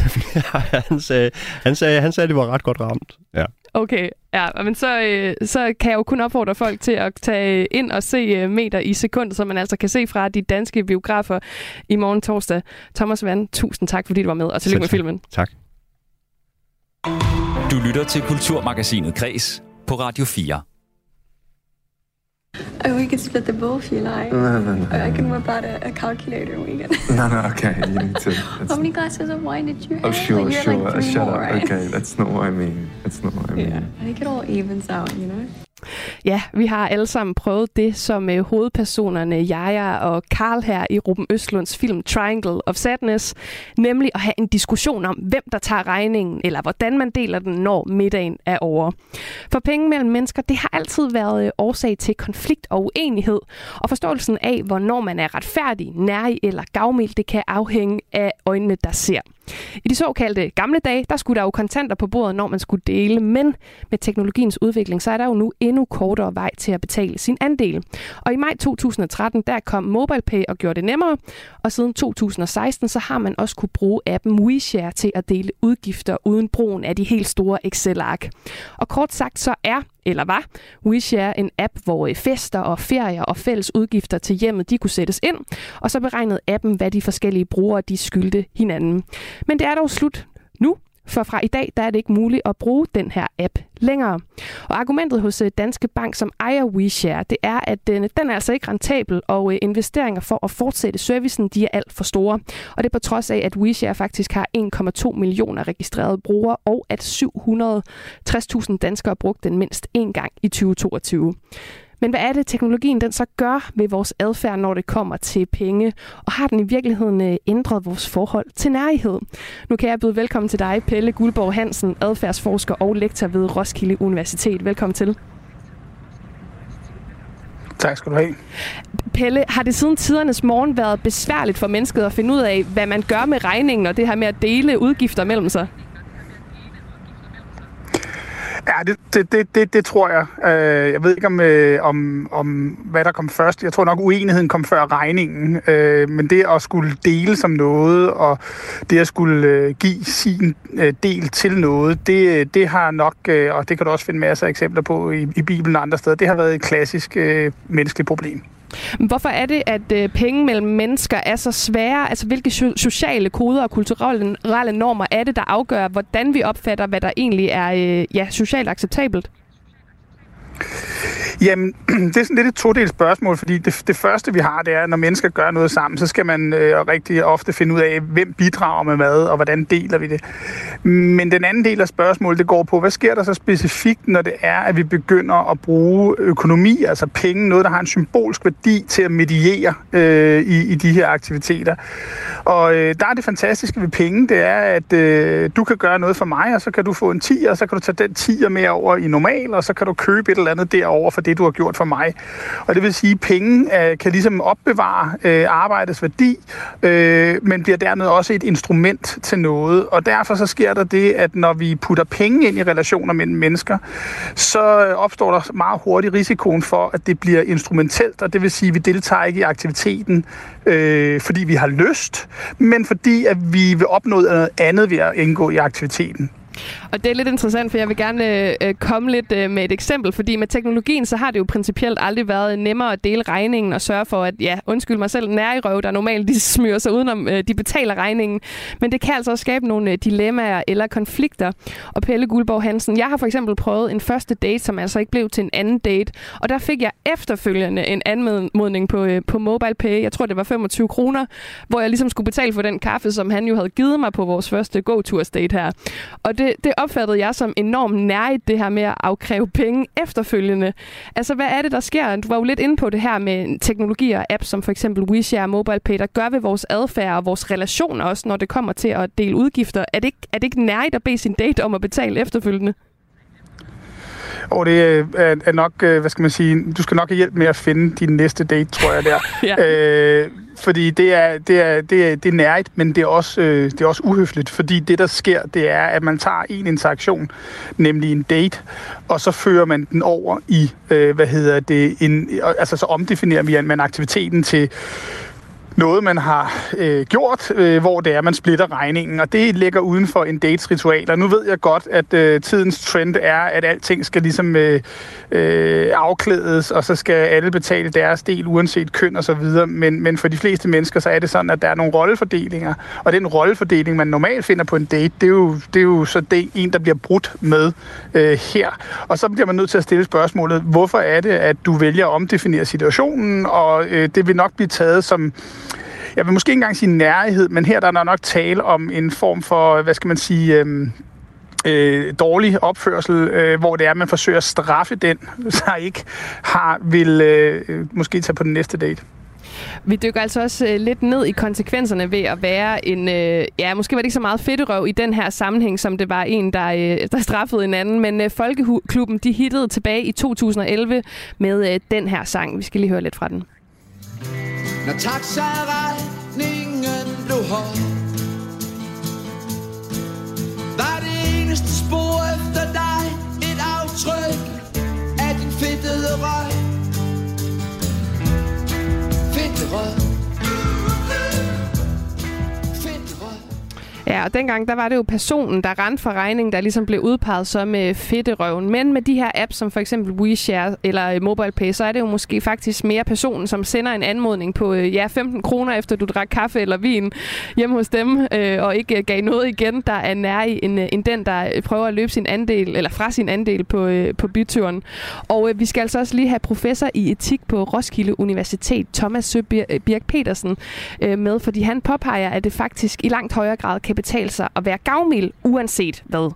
han, sagde, han, sagde, han sagde, at det var ret godt ramt. Ja. Okay, ja, men så, øh, så kan jeg jo kun opfordre folk til at tage ind og se øh, meter i sekunder, som man altså kan se fra de danske biografer i morgen torsdag. Thomas Vand, tusind tak, fordi du var med, og tillykke med filmen. Tak. Du lytter til Kulturmagasinet Kres på Radio 4. Oh, we could split the bill if you like. No, no, no. I can whip out a, a calculator and we can. No, no, okay. You need to. How many glasses of wine did you oh, have? oh, sure, like, sure. Like three Shut more, up. right? Okay, that's not what I mean. That's not what I mean. Yeah. I think it all evens out, you know? Ja, vi har alle sammen prøvet det, som øh, hovedpersonerne Jaja og Karl her i Ruben Østlunds film Triangle of Sadness, nemlig at have en diskussion om, hvem der tager regningen, eller hvordan man deler den, når middagen er over. For penge mellem mennesker, det har altid været øh, årsag til konflikt og uenighed, og forståelsen af, hvornår man er retfærdig, nærig eller gavmild, det kan afhænge af øjnene, der ser. I de såkaldte gamle dage, der skulle der jo kontanter på bordet, når man skulle dele, men med teknologiens udvikling, så er der jo nu endnu kortere vej til at betale sin andel. Og i maj 2013, der kom MobilePay og gjorde det nemmere, og siden 2016, så har man også kunne bruge appen WeShare til at dele udgifter uden brugen af de helt store Excel-ark. Og kort sagt, så er eller var WeShare en app, hvor øh, fester og ferier og fælles udgifter til hjemmet, de kunne sættes ind, og så beregnede appen, hvad de forskellige brugere, de skyldte hinanden. Men det er dog slut nu, for fra i dag, der er det ikke muligt at bruge den her app længere. Og argumentet hos øh, Danske Bank, som ejer WeShare, det er, at den, den er altså ikke rentabel, og øh, investeringer for at fortsætte servicen, de er alt for store. Og det er på trods af, at WeShare faktisk har 1,2 millioner registrerede brugere, og at 760.000 danskere brugte den mindst én gang i 2022. Men hvad er det, teknologien den så gør ved vores adfærd, når det kommer til penge? Og har den i virkeligheden øh, ændret vores forhold til nærighed? Nu kan jeg byde velkommen til dig, Pelle Guldborg Hansen, adfærdsforsker og lektor ved Roskilde Universitet. Velkommen til. Tak skal du have. Pelle, har det siden tidernes morgen været besværligt for mennesket at finde ud af, hvad man gør med regningen og det her med at dele udgifter mellem sig? Ja, det, det, det, det, det tror jeg. Øh, jeg ved ikke, om, øh, om, om hvad der kom først. Jeg tror nok, uenigheden kom før regningen. Øh, men det at skulle dele som noget, og det at skulle øh, give sin øh, del til noget, det, det har nok, øh, og det kan du også finde masser af eksempler på i, i Bibelen og andre steder, det har været et klassisk øh, menneskeligt problem. Hvorfor er det, at øh, penge mellem mennesker er så svære? Altså, hvilke sociale koder og kulturelle normer er det, der afgør, hvordan vi opfatter, hvad der egentlig er øh, ja, socialt acceptabelt? Jamen, det er sådan lidt et todelt spørgsmål, fordi det, det første, vi har, det er, at når mennesker gør noget sammen, så skal man øh, rigtig ofte finde ud af, hvem bidrager med hvad, og hvordan deler vi det. Men den anden del af spørgsmålet, det går på, hvad sker der så specifikt, når det er, at vi begynder at bruge økonomi, altså penge, noget, der har en symbolsk værdi til at mediere øh, i, i de her aktiviteter. Og øh, der er det fantastiske ved penge, det er, at øh, du kan gøre noget for mig, og så kan du få en 10, og så kan du tage den 10 med over i normal, og så kan du købe et eller andet derover for det, du har gjort for mig. Og det vil sige, at penge øh, kan ligesom opbevare øh, arbejdets værdi, øh, men bliver dermed også et instrument til noget. Og derfor så sker der det, at når vi putter penge ind i relationer mellem mennesker, så øh, opstår der meget hurtigt risikoen for, at det bliver instrumentelt, og det vil sige, at vi deltager ikke i aktiviteten, øh, fordi vi har lyst, men fordi at vi vil opnå noget andet ved at indgå i aktiviteten. Og det er lidt interessant, for jeg vil gerne øh, øh, komme lidt øh, med et eksempel, fordi med teknologien, så har det jo principielt aldrig været nemmere at dele regningen og sørge for, at, ja, undskyld mig selv, nærerøv, der normalt de smyrer sig udenom, øh, de betaler regningen. Men det kan altså også skabe nogle øh, dilemmaer eller konflikter. Og Pelle Guldborg Hansen, jeg har for eksempel prøvet en første date, som altså ikke blev til en anden date, og der fik jeg efterfølgende en anmodning på, øh, på MobilePay, jeg tror det var 25 kroner, hvor jeg ligesom skulle betale for den kaffe, som han jo havde givet mig på vores første go-tours date her. Og det, det opfattede jeg som enormt nærigt, det her med at afkræve penge efterfølgende. Altså, hvad er det, der sker? Du var jo lidt inde på det her med teknologi og apps, som for eksempel WeShare og MobilePay, der gør ved vores adfærd og vores relationer også, når det kommer til at dele udgifter. Er det ikke, er det ikke nærigt at bede sin date om at betale efterfølgende? Og det er, er nok, øh, hvad skal man sige, du skal nok have hjælp med at finde din næste date, tror jeg der. Ja. øh, fordi det er, det er, det er, det er nært, men det er, også, øh, det er også uhøfligt, fordi det, der sker, det er, at man tager en interaktion, nemlig en date, og så fører man den over i, øh, hvad hedder det, en, altså så omdefinerer vi man aktiviteten til noget, man har øh, gjort, øh, hvor det er, man splitter regningen, og det ligger uden for en dates ritual. Og nu ved jeg godt, at øh, tidens trend er, at alting skal ligesom øh, øh, afklædes, og så skal alle betale deres del, uanset køn og så videre. Men, men for de fleste mennesker, så er det sådan, at der er nogle rollefordelinger, og den rollefordeling, man normalt finder på en date, det er jo, det er jo så det en, der bliver brudt med øh, her. Og så bliver man nødt til at stille spørgsmålet, hvorfor er det, at du vælger at omdefinere situationen, og øh, det vil nok blive taget som jeg vil måske ikke engang sige nærhed, men her der er der nok tale om en form for, hvad skal man sige, øh, øh, dårlig opførsel, øh, hvor det er, at man forsøger at straffe den, der ikke har vil øh, måske tage på den næste date. Vi dykker altså også øh, lidt ned i konsekvenserne ved at være en, øh, ja, måske var det ikke så meget fedterøv i den her sammenhæng, som det var en, der, øh, der straffede en anden, men øh, Folkeklubben, de hittede tilbage i 2011 med øh, den her sang. Vi skal lige høre lidt fra den. Når taxaregningen blev Ja, og dengang der var det jo personen, der rendte for regningen, der ligesom blev udpeget som øh, fedterøven. Men med de her apps, som for eksempel WeShare eller øh, MobilePay, så er det jo måske faktisk mere personen, som sender en anmodning på øh, ja, 15 kroner, efter du drak kaffe eller vin hjemme hos dem, øh, og ikke øh, gav noget igen, der er nær i, end, øh, end den, der øh, prøver at løbe sin andel, eller fra sin andel på, øh, på byturen. Og øh, vi skal altså også lige have professor i etik på Roskilde Universitet, Thomas Søbirk Petersen, øh, med, fordi han påpeger, at det faktisk i langt højere grad kan betale sig at være gavmild, uanset hvad.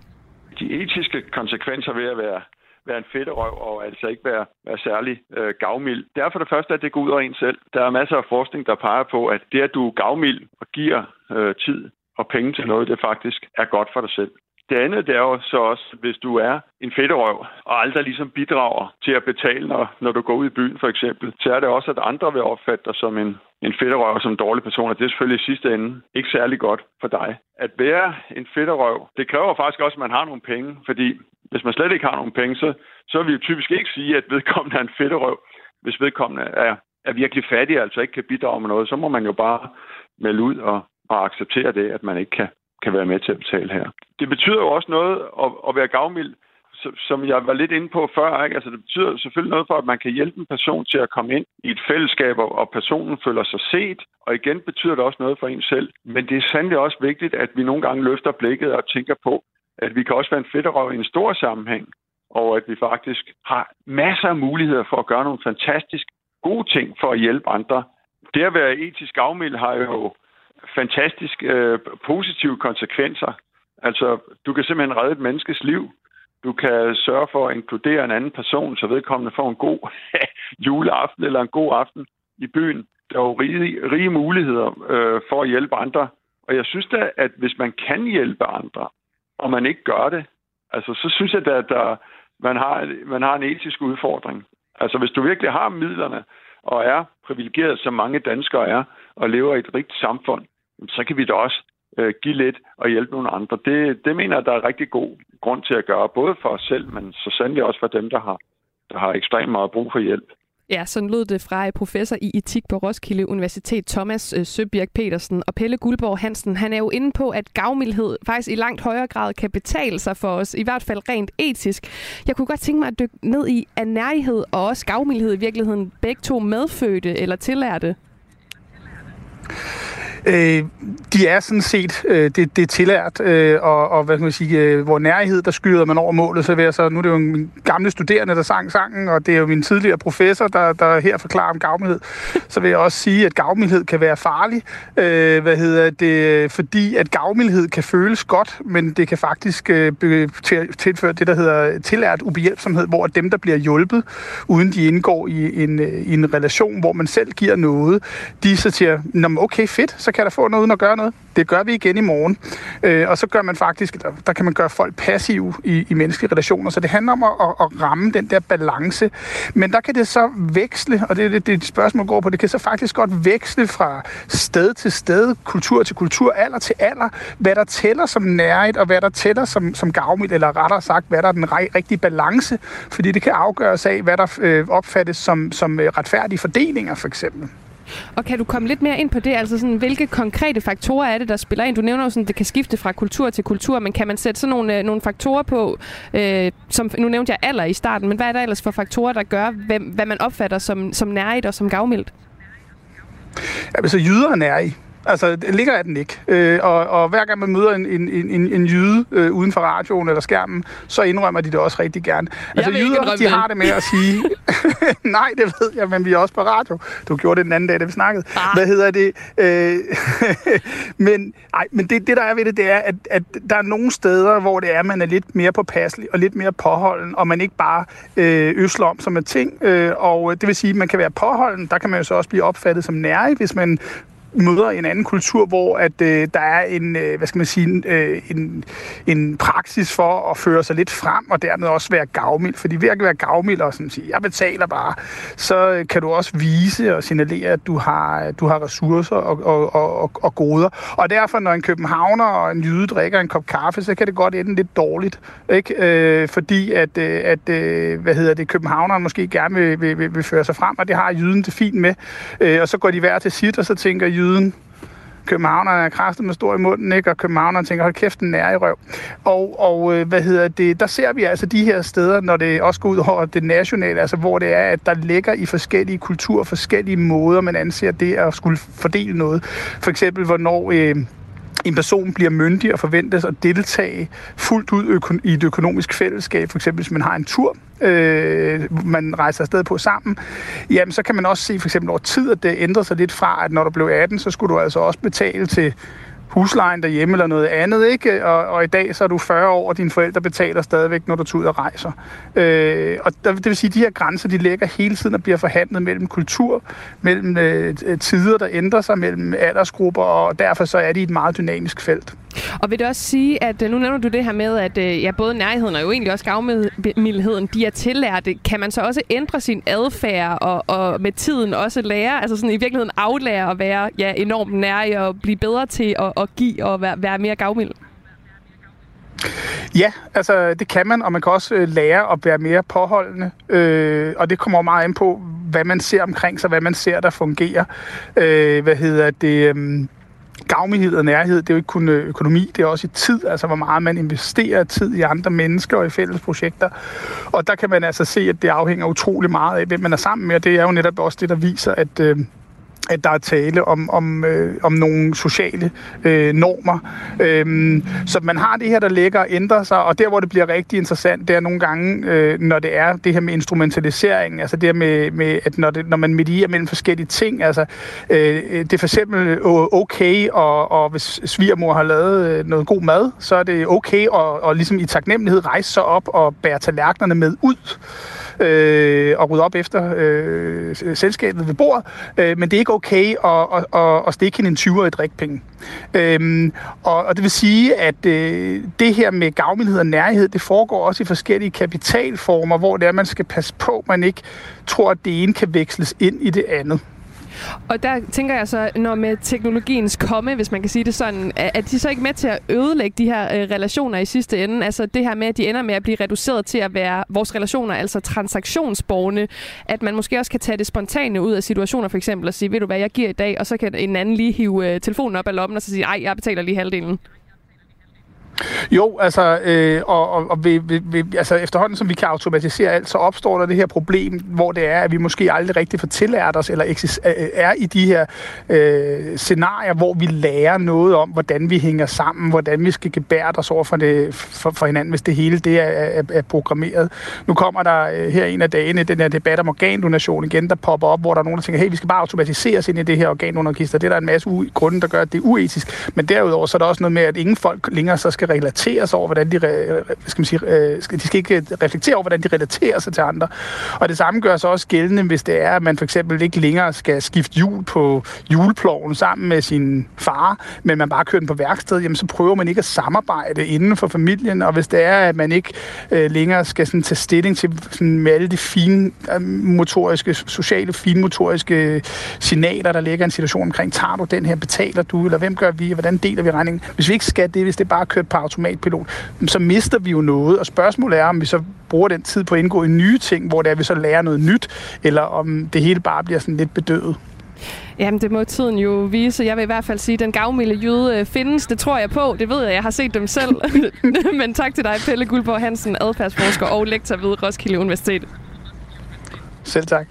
De etiske konsekvenser ved at være være en fedterøv og altså ikke være, være særlig øh, gavmild. Det er for det første, at det går ud over en selv. Der er masser af forskning, der peger på, at det, at du er gavmild og giver øh, tid og penge til noget, det faktisk er godt for dig selv. Det andet det er jo så også, hvis du er en fedterøv og aldrig ligesom bidrager til at betale, når, når du går ud i byen for eksempel, så er det også, at andre vil opfatte dig som en, en fedterøv som en dårlig person, og det er selvfølgelig i sidste ende ikke særlig godt for dig. At være en fedterøv, det kræver faktisk også, at man har nogle penge, fordi hvis man slet ikke har nogen penge, så, så vil vi jo typisk ikke sige, at vedkommende er en fedterøv. Hvis vedkommende er, er virkelig fattig, altså ikke kan bidrage med noget, så må man jo bare melde ud og, og acceptere det, at man ikke kan, kan være med til at betale her. Det betyder jo også noget at, at være gavmild, som jeg var lidt inde på før. Ikke? Altså, det betyder selvfølgelig noget for, at man kan hjælpe en person til at komme ind i et fællesskab, og personen føler sig set. Og igen betyder det også noget for en selv. Men det er sandelig også vigtigt, at vi nogle gange løfter blikket og tænker på, at vi kan også være en fedterøv i en stor sammenhæng, og at vi faktisk har masser af muligheder for at gøre nogle fantastisk gode ting for at hjælpe andre. Det at være etisk afmild har jo fantastisk øh, positive konsekvenser. Altså, du kan simpelthen redde et menneskes liv. Du kan sørge for at inkludere en anden person, så vedkommende får en god juleaften eller en god aften i byen. Der er jo rige, rige muligheder øh, for at hjælpe andre. Og jeg synes da, at hvis man kan hjælpe andre, og man ikke gør det, altså, så synes jeg da, at der, man, har, man har en etisk udfordring. Altså, hvis du virkelig har midlerne, og er privilegeret, som mange danskere er, og lever i et rigt samfund, så kan vi da også øh, give lidt og hjælpe nogle andre. Det, det mener jeg, der er rigtig god grund til at gøre, både for os selv, men så sandelig også for dem, der har, der har ekstremt meget brug for hjælp. Ja, sådan lød det fra øh, professor i etik på Roskilde Universitet, Thomas øh, Søbjerg Petersen og Pelle Guldborg Hansen. Han er jo inde på, at gavmildhed faktisk i langt højere grad kan betale sig for os, i hvert fald rent etisk. Jeg kunne godt tænke mig at dykke ned i, at nærhed og også gavmildhed i virkeligheden begge to medfødte eller tillærte? Øh, de er sådan set, øh, det, det er tillært, øh, og, og hvad kan man sige, øh, hvor nærhed, der skyder man over målet, så vil jeg så, nu er det jo min gamle studerende, der sang sangen, og det er jo min tidligere professor, der, der her forklarer om gavmildhed, så vil jeg også sige, at gavmildhed kan være farlig, øh, hvad hedder det, fordi at gavmildhed kan føles godt, men det kan faktisk øh, tilføre det, der hedder tillært ubehjælpsomhed, hvor dem, der bliver hjulpet, uden de indgår i en, i en relation, hvor man selv giver noget, de så siger, okay, fedt, så kan jeg da få noget uden at gøre noget. Det gør vi igen i morgen. Øh, og så gør man faktisk, der, der kan man gøre folk passive i, i menneskelige relationer. Så det handler om at, at, at ramme den der balance. Men der kan det så veksle, og det er det, det spørgsmål går på, det kan så faktisk godt veksle fra sted til sted, kultur til kultur, alder til alder, hvad der tæller som nærhed, og hvad der tæller som, som gavmild, eller rettere sagt, hvad der er den rigtige balance, fordi det kan afgøres af, hvad der øh, opfattes som, som øh, retfærdige fordelinger, for eksempel. Og kan du komme lidt mere ind på det? Altså sådan, hvilke konkrete faktorer er det, der spiller ind? Du nævner jo sådan, at det kan skifte fra kultur til kultur, men kan man sætte sådan nogle, øh, nogle faktorer på, øh, som nu nævnte jeg alder i starten, men hvad er der ellers for faktorer, der gør, hvem, hvad man opfatter som, som nærigt og som gavmildt? Ja, altså jyder er nærig, Altså, det ligger af den ikke. Øh, og, og hver gang man møder en, en, en, en jyde øh, uden for radioen eller skærmen, så indrømmer de det også rigtig gerne. Altså, jyder, de har det med at sige... Nej, det ved jeg, men vi er også på radio. Du gjorde det den anden dag, da vi snakkede. Ah. Hvad hedder det? Øh, men ej, men det, det, der er ved det, det er, at, at der er nogle steder, hvor det er, man er lidt mere påpasselig og lidt mere påholden, og man ikke bare øh, øsler om som en ting. Øh, og det vil sige, at man kan være påholden, der kan man jo så også blive opfattet som nærig, hvis man møder en anden kultur, hvor at øh, der er en, øh, hvad skal man sige, øh, en, en praksis for at føre sig lidt frem, og dermed også være gavmild. Fordi ved at være gavmild og sådan sige, jeg betaler bare, så øh, kan du også vise og signalere, at du har, du har ressourcer og, og, og, og goder. Og derfor, når en københavner og en jyde drikker en kop kaffe, så kan det godt ende lidt dårligt. Ikke? Øh, fordi at, øh, at øh, hvad hedder det, københavneren måske gerne vil, vil, vil, vil føre sig frem, og det har jyden det fint med. Øh, og så går de hver til sit, og så tænker jyden, jyden. Københavnerne er kraftet med stor i munden, ikke? og københavnerne tænker, hold kæft, den er i røv. Og, og øh, hvad hedder det, der ser vi altså de her steder, når det også går ud over det nationale, altså hvor det er, at der ligger i forskellige kulturer, forskellige måder, man anser det at skulle fordele noget. For eksempel, hvornår... Øh, en person bliver myndig og forventes at deltage fuldt ud øko- i et økonomisk fællesskab, for eksempel hvis man har en tur, øh, man rejser afsted på sammen, jamen så kan man også se for eksempel over tid, at det ændrer sig lidt fra, at når du blev 18, så skulle du altså også betale til huslejen derhjemme eller noget andet, ikke? Og, og i dag så er du 40 år, og dine forældre betaler stadigvæk, når du tager ud og rejser. Øh, og der, det vil sige, at de her grænser, de ligger hele tiden og bliver forhandlet mellem kultur, mellem øh, tider, der ændrer sig, mellem aldersgrupper, og derfor så er de et meget dynamisk felt. Og vil det også sige, at øh, nu nævner du det her med, at øh, ja, både nærheden og jo egentlig også gavmildheden, de er tillærte. Kan man så også ændre sin adfærd og, og med tiden også lære, altså sådan i virkeligheden aflære at være ja, enormt nær og blive bedre til at, at give og være, være mere gavmild? Ja, altså det kan man, og man kan også øh, lære at være mere påholdende, øh, og det kommer meget an på, hvad man ser omkring sig, hvad man ser, der fungerer. Øh, hvad hedder det? Øh, gavmighed og nærhed, det er jo ikke kun øh, økonomi, det er også i tid, altså hvor meget man investerer tid i andre mennesker og i fælles projekter. Og der kan man altså se, at det afhænger utrolig meget af, hvem man er sammen med, og det er jo netop også det, der viser, at, øh, at der er tale om, om, øh, om nogle sociale øh, normer. Øhm, så man har det her, der ligger og ændrer sig, og der, hvor det bliver rigtig interessant, det er nogle gange, øh, når det er det her med instrumentalisering, altså det her med, med at når, det, når man medierer mellem forskellige ting, altså øh, det er for eksempel øh, okay, og, og hvis svigermor har lavet øh, noget god mad, så er det okay at og ligesom i taknemmelighed rejse sig op og bære tallerkenerne med ud øh, og rydde op efter øh, selskabet ved bordet, øh, men det er ikke okay at, at, at, at stikke hende en 20'er i drikpenge. Øhm, og, og det vil sige, at øh, det her med gavmildhed og nærhed, det foregår også i forskellige kapitalformer, hvor det er, man skal passe på, man ikke tror, at det ene kan veksles ind i det andet. Og der tænker jeg så, når med teknologiens komme, hvis man kan sige det sådan, er de så ikke med til at ødelægge de her øh, relationer i sidste ende? Altså det her med, at de ender med at blive reduceret til at være vores relationer, altså transaktionsborgende, at man måske også kan tage det spontane ud af situationer, for eksempel, og sige, ved du hvad, jeg giver i dag, og så kan en anden lige hive øh, telefonen op af lommen og så sige, ej, jeg betaler lige halvdelen. Jo, altså, øh, og, og, og vi, vi, vi, altså efterhånden som vi kan automatisere alt, så opstår der det her problem, hvor det er, at vi måske aldrig rigtig får tillært os, eller eksis- øh, øh, er i de her øh, scenarier, hvor vi lærer noget om, hvordan vi hænger sammen, hvordan vi skal gebære os over for, det, for, for hinanden, hvis det hele det er, er, er programmeret. Nu kommer der øh, her en af dagene den her debat om organdonation igen, der popper op, hvor der er nogen, der tænker, hey, vi skal bare automatisere os ind i det her organdonorregister. Det er der en masse u- grunde, der gør, at det er uetisk. Men derudover så er der også noget med, at ingen folk længere så skal skal relatere sig over, hvordan de, re, skal man sige, øh, de skal ikke øh, reflektere over, hvordan de relaterer sig til andre. Og det samme gør sig også gældende, hvis det er, at man for eksempel ikke længere skal skifte hjul på juleploven sammen med sin far, men man bare kører den på værksted, jamen så prøver man ikke at samarbejde inden for familien, og hvis det er, at man ikke øh, længere skal sådan, tage stilling til sådan, med alle de fine øh, motoriske, sociale, finmotoriske øh, signaler, der ligger i en situation omkring, tager du den her, betaler du, eller hvem gør vi, og hvordan deler vi regningen? Hvis vi ikke skal det, hvis det bare er kørt på automatpilot, så mister vi jo noget, og spørgsmålet er, om vi så bruger den tid på at indgå i nye ting, hvor det er, vi så lærer noget nyt, eller om det hele bare bliver sådan lidt bedøvet. Jamen, det må tiden jo vise. Jeg vil i hvert fald sige, at den gavmilde jøde øh, findes. Det tror jeg på. Det ved jeg. Jeg har set dem selv. Men tak til dig, Pelle Guldborg Hansen, adfærdsforsker og lektor ved Roskilde Universitet. Selv tak.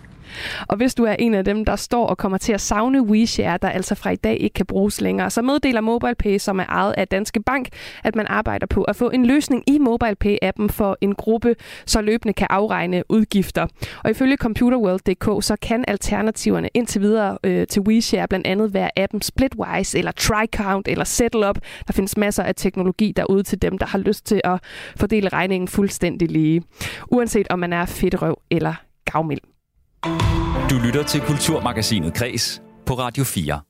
Og hvis du er en af dem, der står og kommer til at savne WeShare, der altså fra i dag ikke kan bruges længere, så meddeler MobilePay, som er ejet af Danske Bank, at man arbejder på at få en løsning i MobilePay-appen for en gruppe, så løbende kan afregne udgifter. Og ifølge computerworld.dk, så kan alternativerne indtil videre øh, til WeShare blandt andet være appen Splitwise, eller TriCount, eller SettleUp. Der findes masser af teknologi derude til dem, der har lyst til at fordele regningen fuldstændig lige. Uanset om man er fedtrøv eller gavmild. Du lytter til Kulturmagasinet Kres på Radio 4.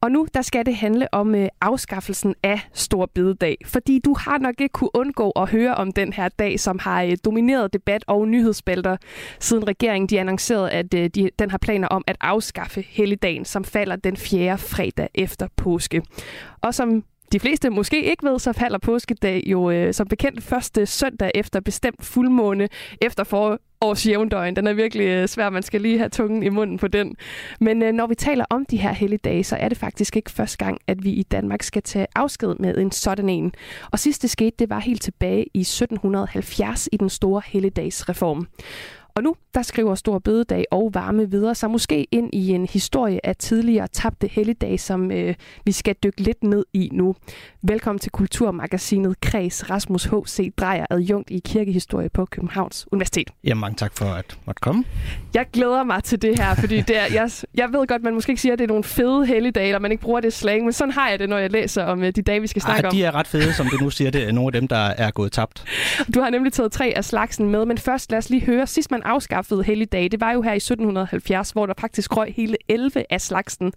Og nu der skal det handle om øh, afskaffelsen af Stor Bededag, fordi du har nok ikke kunne undgå at høre om den her dag, som har øh, domineret debat og nyhedsbælter, siden regeringen de annoncerede, at øh, de, den har planer om at afskaffe helligdagen, som falder den fjerde fredag efter påske. Og som de fleste måske ikke ved, så falder påskedag jo øh, som bekendt første søndag efter bestemt fuldmåne efter for års jævndøgn. Den er virkelig øh, svær, man skal lige have tungen i munden på den. Men øh, når vi taler om de her helligdage, så er det faktisk ikke første gang, at vi i Danmark skal tage afsked med en sådan en. Og sidst det skete, det var helt tilbage i 1770 i den store helligdagsreform. Og nu, der skriver Stor Bødedag og Varme videre, så måske ind i en historie af tidligere tabte helligdag, som øh, vi skal dykke lidt ned i nu. Velkommen til Kulturmagasinet Kreds Rasmus H.C. Drejer, adjunkt i kirkehistorie på Københavns Universitet. Ja, mange tak for at måtte komme. Jeg glæder mig til det her, fordi det er, jeg, jeg ved godt, man måske ikke siger, at det er nogle fede helligdage, eller man ikke bruger det slang, men sådan har jeg det, når jeg læser om øh, de dage, vi skal snakke Ej, om. de er ret fede, som du nu siger, det er nogle af dem, der er gået tabt. Du har nemlig taget tre af slagsen med, men først lad os lige høre, sidst man afskaffede helligdage, det var jo her i 1770, hvor der faktisk røg hele 11 af slagsen.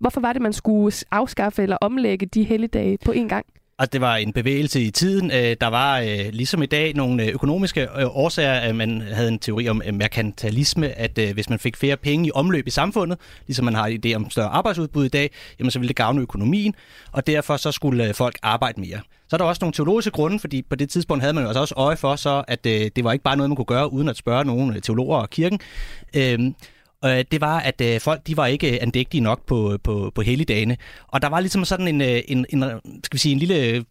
Hvorfor var det, man skulle afskaffe eller omlægge de helligdage på en gang? Altså, det var en bevægelse i tiden. Øh, der var, øh, ligesom i dag, nogle øh, økonomiske årsager. Man havde en teori om merkantilisme, at hvis man fik flere penge i omløb i samfundet, ligesom man har en idé om større arbejdsudbud i dag, jamen så ville det gavne økonomien, og derfor så skulle folk arbejde mere. Så er der også nogle teologiske grunde, fordi på det tidspunkt havde man jo altså også øje for, så at øh, det var ikke bare noget, man kunne gøre, uden at spørge nogle øh, teologer og kirken. Øhm, øh, det var, at øh, folk de var ikke øh, andægtige nok på, på, på helligdagene. Og der var ligesom sådan en, øh, en, en, skal vi sige, en lille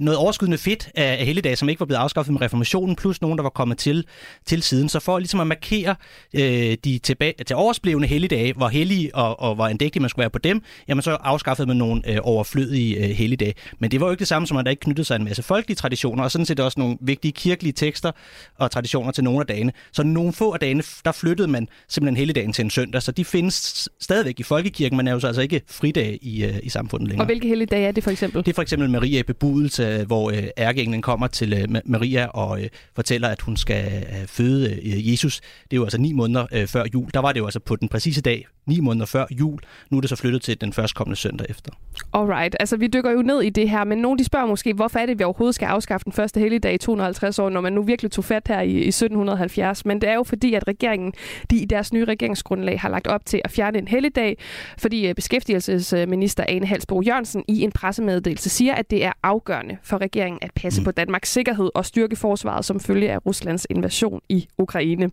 noget overskydende fedt af, helligdage, som ikke var blevet afskaffet med reformationen, plus nogen, der var kommet til, til siden. Så for ligesom at markere øh, de tilbage, til oversblevende helligdage, hvor hellige og, og hvor andægtige man skulle være på dem, jamen så afskaffede man nogle øh, overflødige øh, helligdage. Men det var jo ikke det samme, som at der ikke knyttede sig en masse folkelige traditioner, og sådan set også nogle vigtige kirkelige tekster og traditioner til nogle af dagene. Så nogle få af dagene, der flyttede man simpelthen helligdagen til en søndag, så de findes stadigvæk i folkekirken, men er jo så altså ikke fridag i, øh, i samfundet længere. Og hvilke helligdage er det for eksempel? Det er for eksempel Maria i bebudelse, hvor øh, ærkeenglen kommer til øh, Maria og øh, fortæller, at hun skal øh, føde øh, Jesus. Det er jo altså ni måneder øh, før jul. Der var det jo altså på den præcise dag, ni måneder før jul. Nu er det så flyttet til den førstkommende søndag efter. Alright, altså vi dykker jo ned i det her, men nogle de spørger måske, hvorfor er det, vi overhovedet skal afskaffe den første helligdag i 250 år, når man nu virkelig tog fat her i, i 1770. Men det er jo fordi, at regeringen de i deres nye regeringsgrundlag har lagt op til at fjerne en helligdag, fordi øh, beskæftigelsesminister Ane Halsbo Jørgensen i en pressemeddelelse siger, at det er afgørende for regeringen at passe mm. på Danmarks sikkerhed og styrke forsvaret som følge af Ruslands invasion i Ukraine.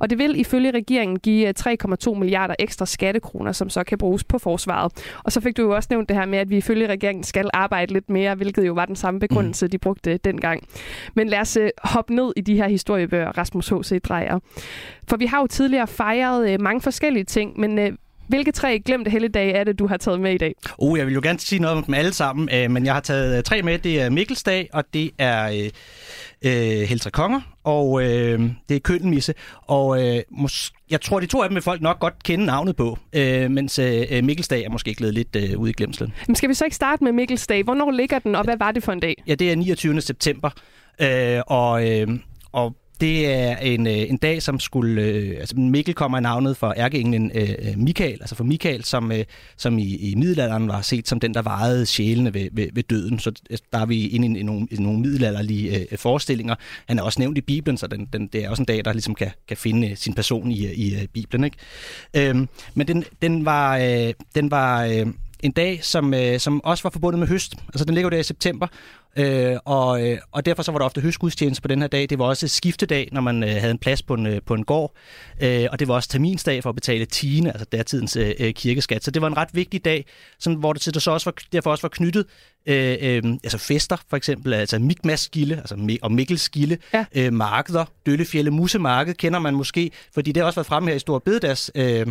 Og det vil ifølge regeringen give øh, 3,2 milliarder ekstra skattekroner, som så kan bruges på forsvaret. Og så fik du jo også nævnt det her med, at vi ifølge regeringen skal arbejde lidt mere, hvilket jo var den samme begrundelse, de brugte dengang. Men lad os øh, hoppe ned i de her historiebøger, Rasmus H.C. Drejer. For vi har jo tidligere fejret øh, mange forskellige ting, men øh, hvilke tre glemte helligdage er det, du har taget med i dag? Oh, jeg vil jo gerne sige noget om dem alle sammen, øh, men jeg har taget tre med. Det er Mikkelsdag, og det er øh, øh, Heltre Konger, og øh, det er køndelmisse, og øh, mås- jeg tror, de to af dem vil folk nok godt kende navnet på, øh, mens øh, Mikkelsdag er måske glædet lidt øh, ude i glemslen. Men skal vi så ikke starte med Mikkelsdag? Hvornår ligger den, og hvad var det for en dag? Ja, det er 29. september, øh, og, øh, og det er en, øh, en dag, som skulle... Øh, altså Mikkel kommer i navnet for ærkeenglen øh, øh, Michael, altså for Michael, som, øh, som i, i middelalderen var set som den, der varede sjælene ved, ved, ved døden. Så øh, der er vi inde i, i, nogle, i nogle middelalderlige øh, øh, forestillinger. Han er også nævnt i Bibelen, så den, den, det er også en dag, der ligesom kan, kan finde sin person i, i, i Bibelen. Ikke? Øhm, men den, den var... Øh, den var øh, en dag, som, øh, som også var forbundet med høst. Altså den ligger jo der i september, øh, og, øh, og derfor så var der ofte høstgudstjeneste på den her dag. Det var også skiftedag, når man øh, havde en plads på en, øh, på en gård, øh, og det var også terminsdag for at betale tiende, altså datidens øh, øh, kirkeskat. Så det var en ret vigtig dag, sådan, hvor det det så også var, derfor også var knyttet øh, øh, altså fester, for eksempel, altså Mikmas-gilde, altså og Mikkels-gilde, ja. øh, markeder, Døllefjælde, Musemarked, kender man måske, fordi det har også været fremme her i Stor Bededags, øh,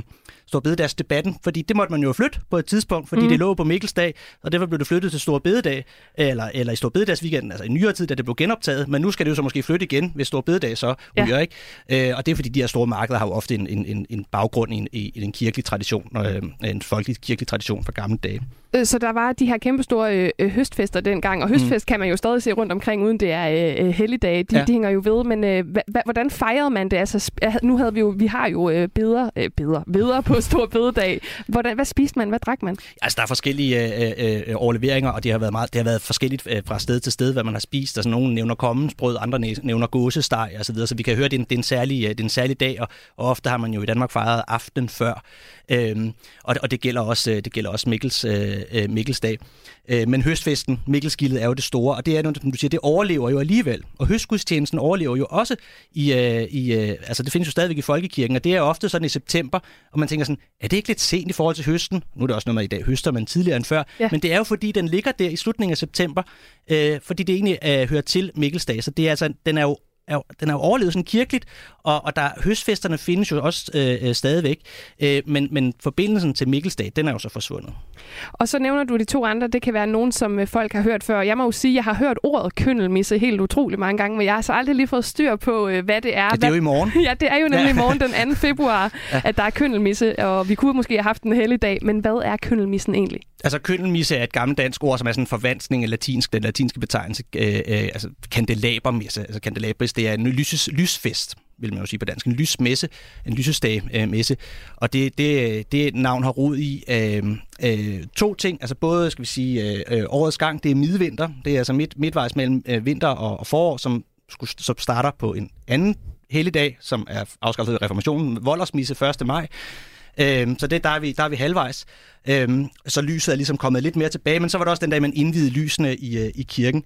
Stor Bededags debatten, fordi det måtte man jo flytte på et tidspunkt, fordi mm. det lå på Mikkelsdag, og derfor blev det flyttet til Stor Bededag, eller, eller i Stor Bededags weekenden, altså i nyere tid, da det blev genoptaget, men nu skal det jo så måske flytte igen, hvis Stor Bededag så ryger, ja. ikke? Øh, og det er fordi, de her store markeder har jo ofte en, en, en, baggrund i en, i en kirkelig tradition, øh, en folkelig kirkelig tradition fra gamle dage. Øh, så der var de her kæmpestore øh, høstfester dengang, og høstfest mm. kan man jo stadig se rundt omkring, uden det er øh, helligdage. De, ja. de hænger jo ved, men øh, hva, hvordan fejrede man det? Altså, nu havde vi jo, vi har jo øh, beder, øh, beder, beder på stor bededag. Hvordan, hvad spiste man? Hvad drak man? Altså, der er forskellige øh, øh, overleveringer, og det har været, meget, det har været forskelligt øh, fra sted til sted, hvad man har spist. Altså, nogle nævner kommensbrød, andre nævner gåsesteg og så videre, så vi kan høre, at det er en, det er en, særlig, det er en særlig dag, og, og ofte har man jo i Danmark fejret aften før. Øhm, og, og det gælder også, det gælder også Mikkels, øh, Mikkelsdag. Øh, men høstfesten, Mikkelskildet, er jo det store, og det er, som du siger, det overlever jo alligevel. Og høstgudstjenesten overlever jo også i, øh, i øh, altså det findes jo stadigvæk i folkekirken, og det er ofte sådan i september, og man tænker sådan, er det ikke lidt sent i forhold til høsten? Nu er det også noget med i dag høster man tidligere end før, ja. men det er jo fordi, den ligger der i slutningen af september, øh, fordi det egentlig øh, hører til Mikkelsdag, så det er altså, den er jo er, den er jo overlevet sådan kirkeligt, og, og der, høstfesterne findes jo også øh, øh, stadigvæk, øh, men, men forbindelsen til Mikkelsdag, den er jo så forsvundet. Og så nævner du de to andre, det kan være nogen, som øh, folk har hørt før. Jeg må jo sige, at jeg har hørt ordet køndelmisse helt utrolig mange gange, men jeg har så aldrig lige fået styr på, øh, hvad det er. Ja, det er jo i morgen. ja, det er jo nemlig i morgen den 2. februar, ja. at der er køndelmisse, og vi kunne måske have haft en heldig dag, men hvad er køndelmissen egentlig? Altså køndelmisse er et gammelt dansk ord, som er sådan en forvanskning af latinsk, den latinske betegnelse, øh, øh, altså kandelabermisse, altså kandelabris, det er en lyses, lysfest vil man jo sige på dansk, en lysmesse, en lysestage-messe. Øh, og det, det, det navn har rod i øh, øh, to ting, altså både, skal vi sige, øh, øh årets gang, det er midvinter, det er altså midt, midtvejs mellem øh, vinter og, og forår, som, som starter på en anden helligdag, som er afskaffet i reformationen, Voldersmisse 1. maj, Øhm, så det, der, er vi, der er vi halvvejs. Øhm, så lyset er ligesom kommet lidt mere tilbage, men så var det også den dag, man indvidede lysene i, øh, i kirken.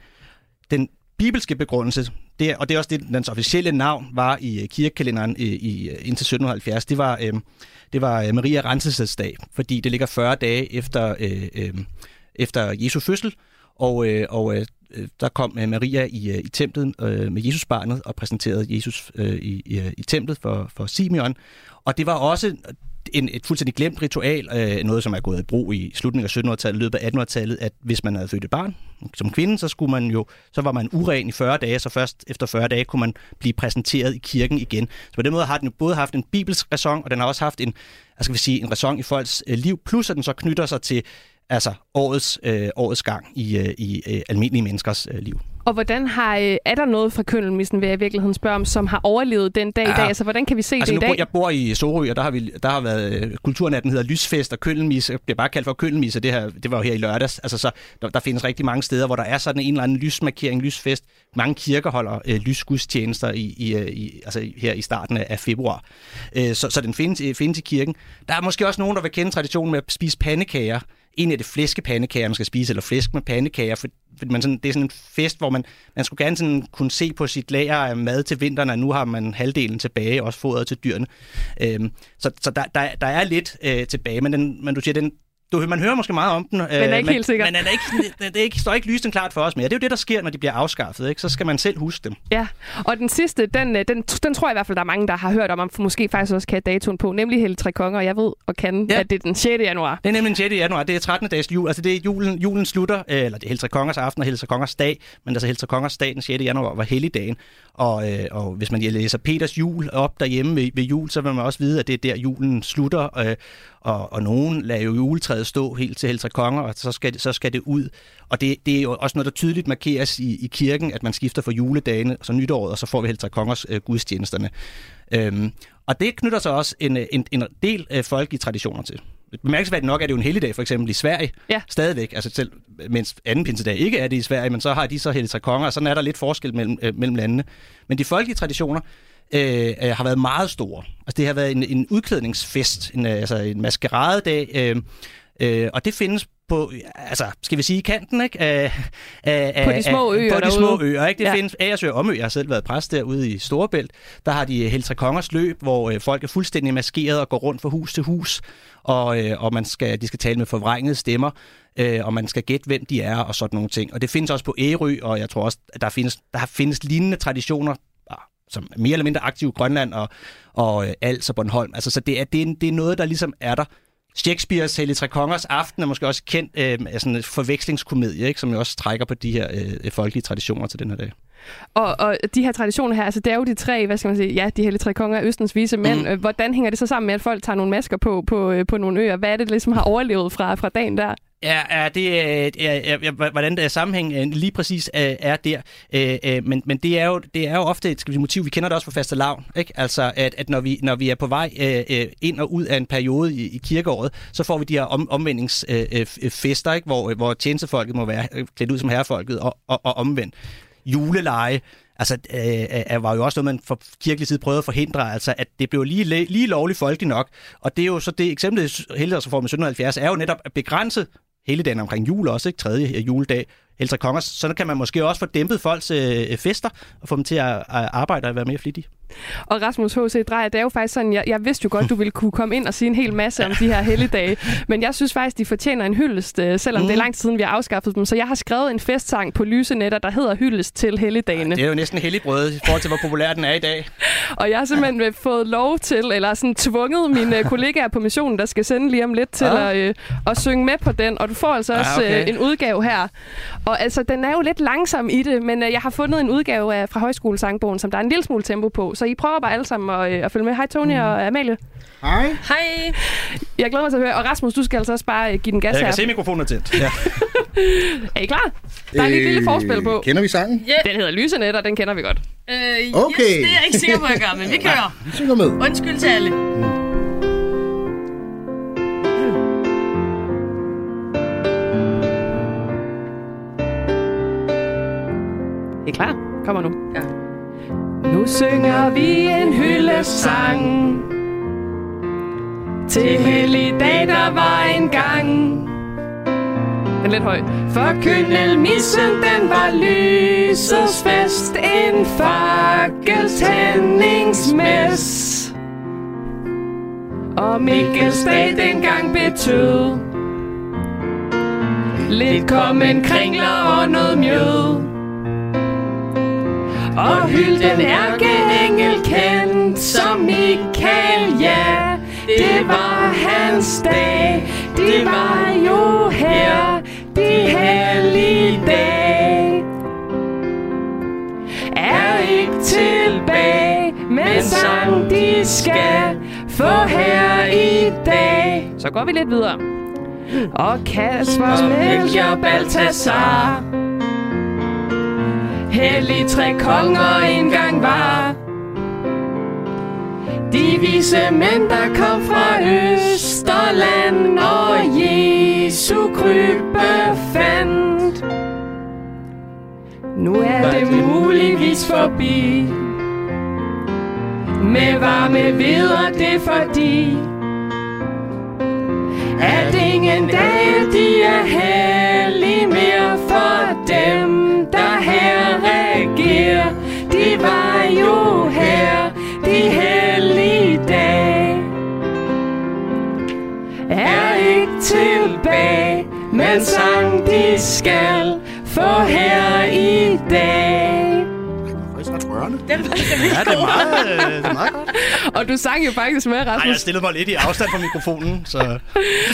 Den bibelske begrundelse, det, og det er også det, dens officielle navn var i øh, kirkekalenderen øh, i, i, indtil 1770, det var, øh, det var Maria Maria Renselsesdag, fordi det ligger 40 dage efter, øh, øh, efter Jesu fødsel, og, øh, og øh, der kom øh, Maria i, øh, i templet øh, med Jesusbarnet og præsenterede Jesus øh, i, i, i templet for, for Simeon. Og det var også, en, et fuldstændig glemt ritual, øh, noget som er gået i brug i slutningen af 1700-tallet, løbet af 1800-tallet, at hvis man havde født et barn som kvinde, så skulle man jo, så var man uren i 40 dage, så først efter 40 dage kunne man blive præsenteret i kirken igen. Så på den måde har den jo både haft en bibelsk ræson, og den har også haft en, jeg skal sige, en ræson i folks øh, liv, plus at den så knytter sig til altså årets, øh, årets gang i, øh, i øh, almindelige menneskers øh, liv. Og hvordan har, øh, er der noget fra køndelmissen, vil jeg i virkeligheden spørge om, som har overlevet den dag ja. i dag? Altså, hvordan kan vi se altså, det i dag? Bor, jeg bor i Sorø, og der har, vi, der har været øh, kulturnatten hedder Lysfest og køndelmisse. Det bliver bare kaldt for køndelmisse, det, her, det var jo her i lørdags. Altså, så der, der findes rigtig mange steder, hvor der er sådan en eller anden lysmarkering, lysfest. Mange kirker holder øh, lysgudstjenester i, i, øh, i, altså her i starten af februar. Øh, så, så den findes, øh, findes i kirken. Der er måske også nogen, der vil kende traditionen med at spise pandekager en af det flæskepandekager, man skal spise, eller flæsk med pandekager, for, for man sådan, det er sådan en fest, hvor man, man skulle gerne sådan kunne se på sit lager af mad til vinteren, og nu har man halvdelen tilbage, også fodret til dyrene. Øhm, så så der, der, der er lidt øh, tilbage, men, den, men du siger, den, du, man hører måske meget om den. Men er ikke helt sikker. Men er ikke, det er ikke, står ikke lysende klart for os mere. Det er jo det, der sker, når de bliver afskaffet. Ikke? Så skal man selv huske dem. Ja, og den sidste, den, øh, den, den tror jeg i hvert fald, der er mange, der har hørt om, og måske faktisk også kan datoen på, nemlig Helle Tre Konger. Jeg ved og kan, ja. at det er den 6. januar. Det er nemlig den 6. januar. Det er 13. dags jul. Altså det er julen, julen slutter, øh, eller det er Helle Tre Kongers aften og Helle Tre Kongers dag, men altså Helle Tre Kongers dag den 6. januar var helligdagen. Og, øh, og hvis man læser Peters jul op derhjemme ved, ved jul, så vil man også vide, at det er der julen slutter. Øh, og, og nogen lader jo juletræet stå helt til Heltre Konger, og så skal, det, så skal det ud. Og det, det er jo også noget, der tydeligt markeres i, i kirken, at man skifter fra juledagene, så nytåret, og så får vi Heltre Kongers øh, gudstjenesterne. Øhm, og det knytter sig også en, en, en del øh, folkelige traditioner til. Bemærkelsesværdigt nok er det jo en helligdag, for eksempel i Sverige, ja. stadigvæk, altså selv mens anden pinsedag ikke er det i Sverige, men så har de så Heltre Konger, og sådan er der lidt forskel mellem, øh, mellem landene. Men de folkelige traditioner, øh, øh, har været meget store. Altså, det har været en, en udklædningsfest, en, øh, altså en maskeradedag, øh, øh, og det findes på, altså, skal vi sige, kanten, ikke? Af, af, på de små øer På de små øer, ikke? Det ja. findes Agersø og Omø. Jeg har selv været præst derude i Storebælt. Der har de Heltre Kongers løb, hvor øh, folk er fuldstændig maskeret og går rundt fra hus til hus, og, øh, og man skal, de skal tale med forvrængede stemmer, øh, og man skal gætte, hvem de er, og sådan nogle ting. Og det findes også på Ærø, og jeg tror også, at der findes, der findes lignende traditioner som er mere eller mindre aktiv i Grønland og, og øh, Als og Bornholm. Altså, så det er, det, er, det er noget, der ligesom er der. Shakespeares Hellige Tre Kongers Aften er måske også kendt øh, af sådan en forvekslingskomedie, ikke, som jo også trækker på de her øh, folkelige traditioner til den her dag. Og, og de her traditioner her, altså det er jo de tre, hvad skal man sige, ja, de hellige tre konger Østens vise mænd. Mm. Hvordan hænger det så sammen med, at folk tager nogle masker på, på, øh, på nogle øer? Hvad er det, der ligesom har overlevet fra, fra dagen der? Ja, ja, det er, ja, ja, hvordan der sammenhæng øh, lige præcis øh, er, der. Øh, men, men det er jo det er jo ofte et skal vi motiv. Vi kender det også fra faste lavn, ikke? Altså at, at når vi når vi er på vej ind og ud af en periode i, i kirkeåret, så får vi de her om, omvendingsfester, ikke? Hvor hvor tjenestefolket må være klædt ud som herrefolket og, og, og omvendt juleleje, altså, øh, var jo også noget, man fra kirkelig side prøvede at forhindre, altså, at det blev lige, lige lovligt folkeligt nok. Og det er jo så det eksempel, Helligdagsreformen 1770, er jo netop at begrænse hele dagen omkring jul også, ikke? Tredje øh, juledag, Helter Kongers. Så kan man måske også få dæmpet folks øh, fester og få dem til at, at arbejde og være mere flittige. Og Rasmus H.C. Drejer, det er jo faktisk sådan, jeg, jeg vidste jo godt, du ville kunne komme ind og sige en hel masse om de her helligdage, men jeg synes faktisk, de fortjener en hyldest, øh, selvom mm. det er lang tid siden, vi har afskaffet dem. Så jeg har skrevet en festsang på lysenetter, der hedder Hyldest til helligdagene. Det er jo næsten helligbrød i forhold til, hvor populær den er i dag. og jeg har simpelthen øh, fået lov til, eller sådan tvunget mine øh, kollegaer på missionen, der skal sende lige om lidt til ja. at, øh, at synge med på den, og du får altså også ja, okay. øh, en udgave her. Og altså, den er jo lidt langsom i det, men øh, jeg har fundet en udgave af, fra højskolesangbogen, som der er en lille smule tempo på, så I prøver bare alle sammen at, øh, at følge med. Hej Tony mm. og Amalie. Hej. Hej. Jeg glæder mig til at høre. Og Rasmus, du skal altså også bare øh, give den gas her. Jeg kan se mikrofonen er tændt. Ja. er I klar? Der er øh, lige et lille forspil på. Kender vi sangen? Yeah. Den hedder Lysenet, og den kender vi godt. Øh, okay. Yes, det er jeg ikke sikker på, at jeg gør, men vi kører. Vi synger med. Undskyld til alle. Er I klar? Kommer nu. Ja. Nu synger vi en hyldesang. Til helligdag, der var en gang. Den er lidt høj. For kønnelmissen, den var lysets fest. En fakkeltændingsmess Og Mikkelsdag dengang betød Lidt kom en kringler og noget mjød og hyld den ærkeengel kendt som Michael, ja, det var hans dag. Det var jo her, de hellige dag. Er ikke tilbage, men sang de skal få her i dag. Så går vi lidt videre. Og Kasper, Melchior, Balthasar hellig tre konger engang var. De vise mænd, der kom fra Østerland og Jesu krybe fandt. Nu er det muligvis forbi. Med varme videre, det fordi at ingen dage de er hellige jo her de hellige dage. Er ikke tilbage, men sang de skal, for her i dag den Ja, det er meget, øh, det er meget godt. Og du sang jo faktisk med, Nej, Rasmus. jeg stillede mig lidt i afstand fra mikrofonen, så...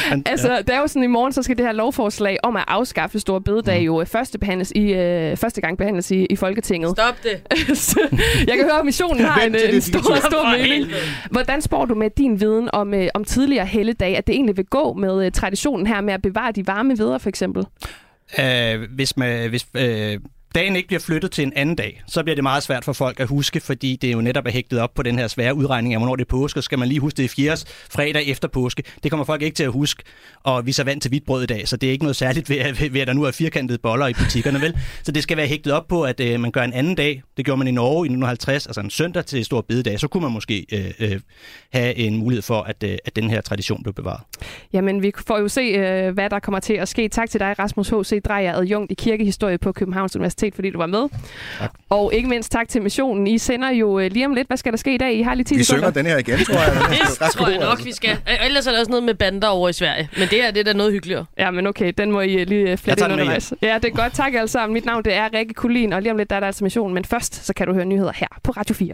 Men, Altså, det er jo sådan, i morgen, så skal det her lovforslag om at afskaffe store bededag Mm. jo øh, første, behandles i, øh, første gang behandles i, i Folketinget. Stop det. Jeg kan høre, at missionen har en, til en stor, stor mening. Hvordan spår du med din viden om, øh, om tidligere helligdage, at det egentlig vil gå med øh, traditionen her med at bevare de varme videre, for eksempel? Øh, hvis man, hvis øh, dagen ikke bliver flyttet til en anden dag, så bliver det meget svært for folk at huske, fordi det jo netop er hægtet op på den her svære udregning af, hvornår det er påske. Skal man lige huske det er fjerde fredag efter påske. Det kommer folk ikke til at huske, og vi er så vant til hvidt brød i dag, så det er ikke noget særligt ved, at, ved at der nu er firkantede boller i butikkerne, vel? Så det skal være hægtet op på, at øh, man gør en anden dag. Det gjorde man i Norge i 1950, altså en søndag til stor bededag. Så kunne man måske øh, øh, have en mulighed for, at, øh, at den her tradition blev bevaret. Jamen, vi får jo se, øh, hvad der kommer til at ske. Tak til dig, Rasmus H.C. Drejer, adjunkt i kirkehistorie på Københavns Universitet, fordi du var med. Tak. Og ikke mindst tak til missionen. I sender jo øh, lige om lidt. Hvad skal der ske i dag? I har lige 10 Vi sekunder. synger den her igen, tror jeg. Det tror jeg nok, altså. vi skal. Ellers er der også noget med bander over i Sverige. Men det her, det er da noget hyggeligere. Ja, men okay, den må I øh, lige øh, flette ind undervejs. Ja, det er godt. Tak alle sammen. Mit navn det er Rikke Kulin, og lige om lidt der er der altså missionen. Men først, så kan du høre nyheder her på Radio 4.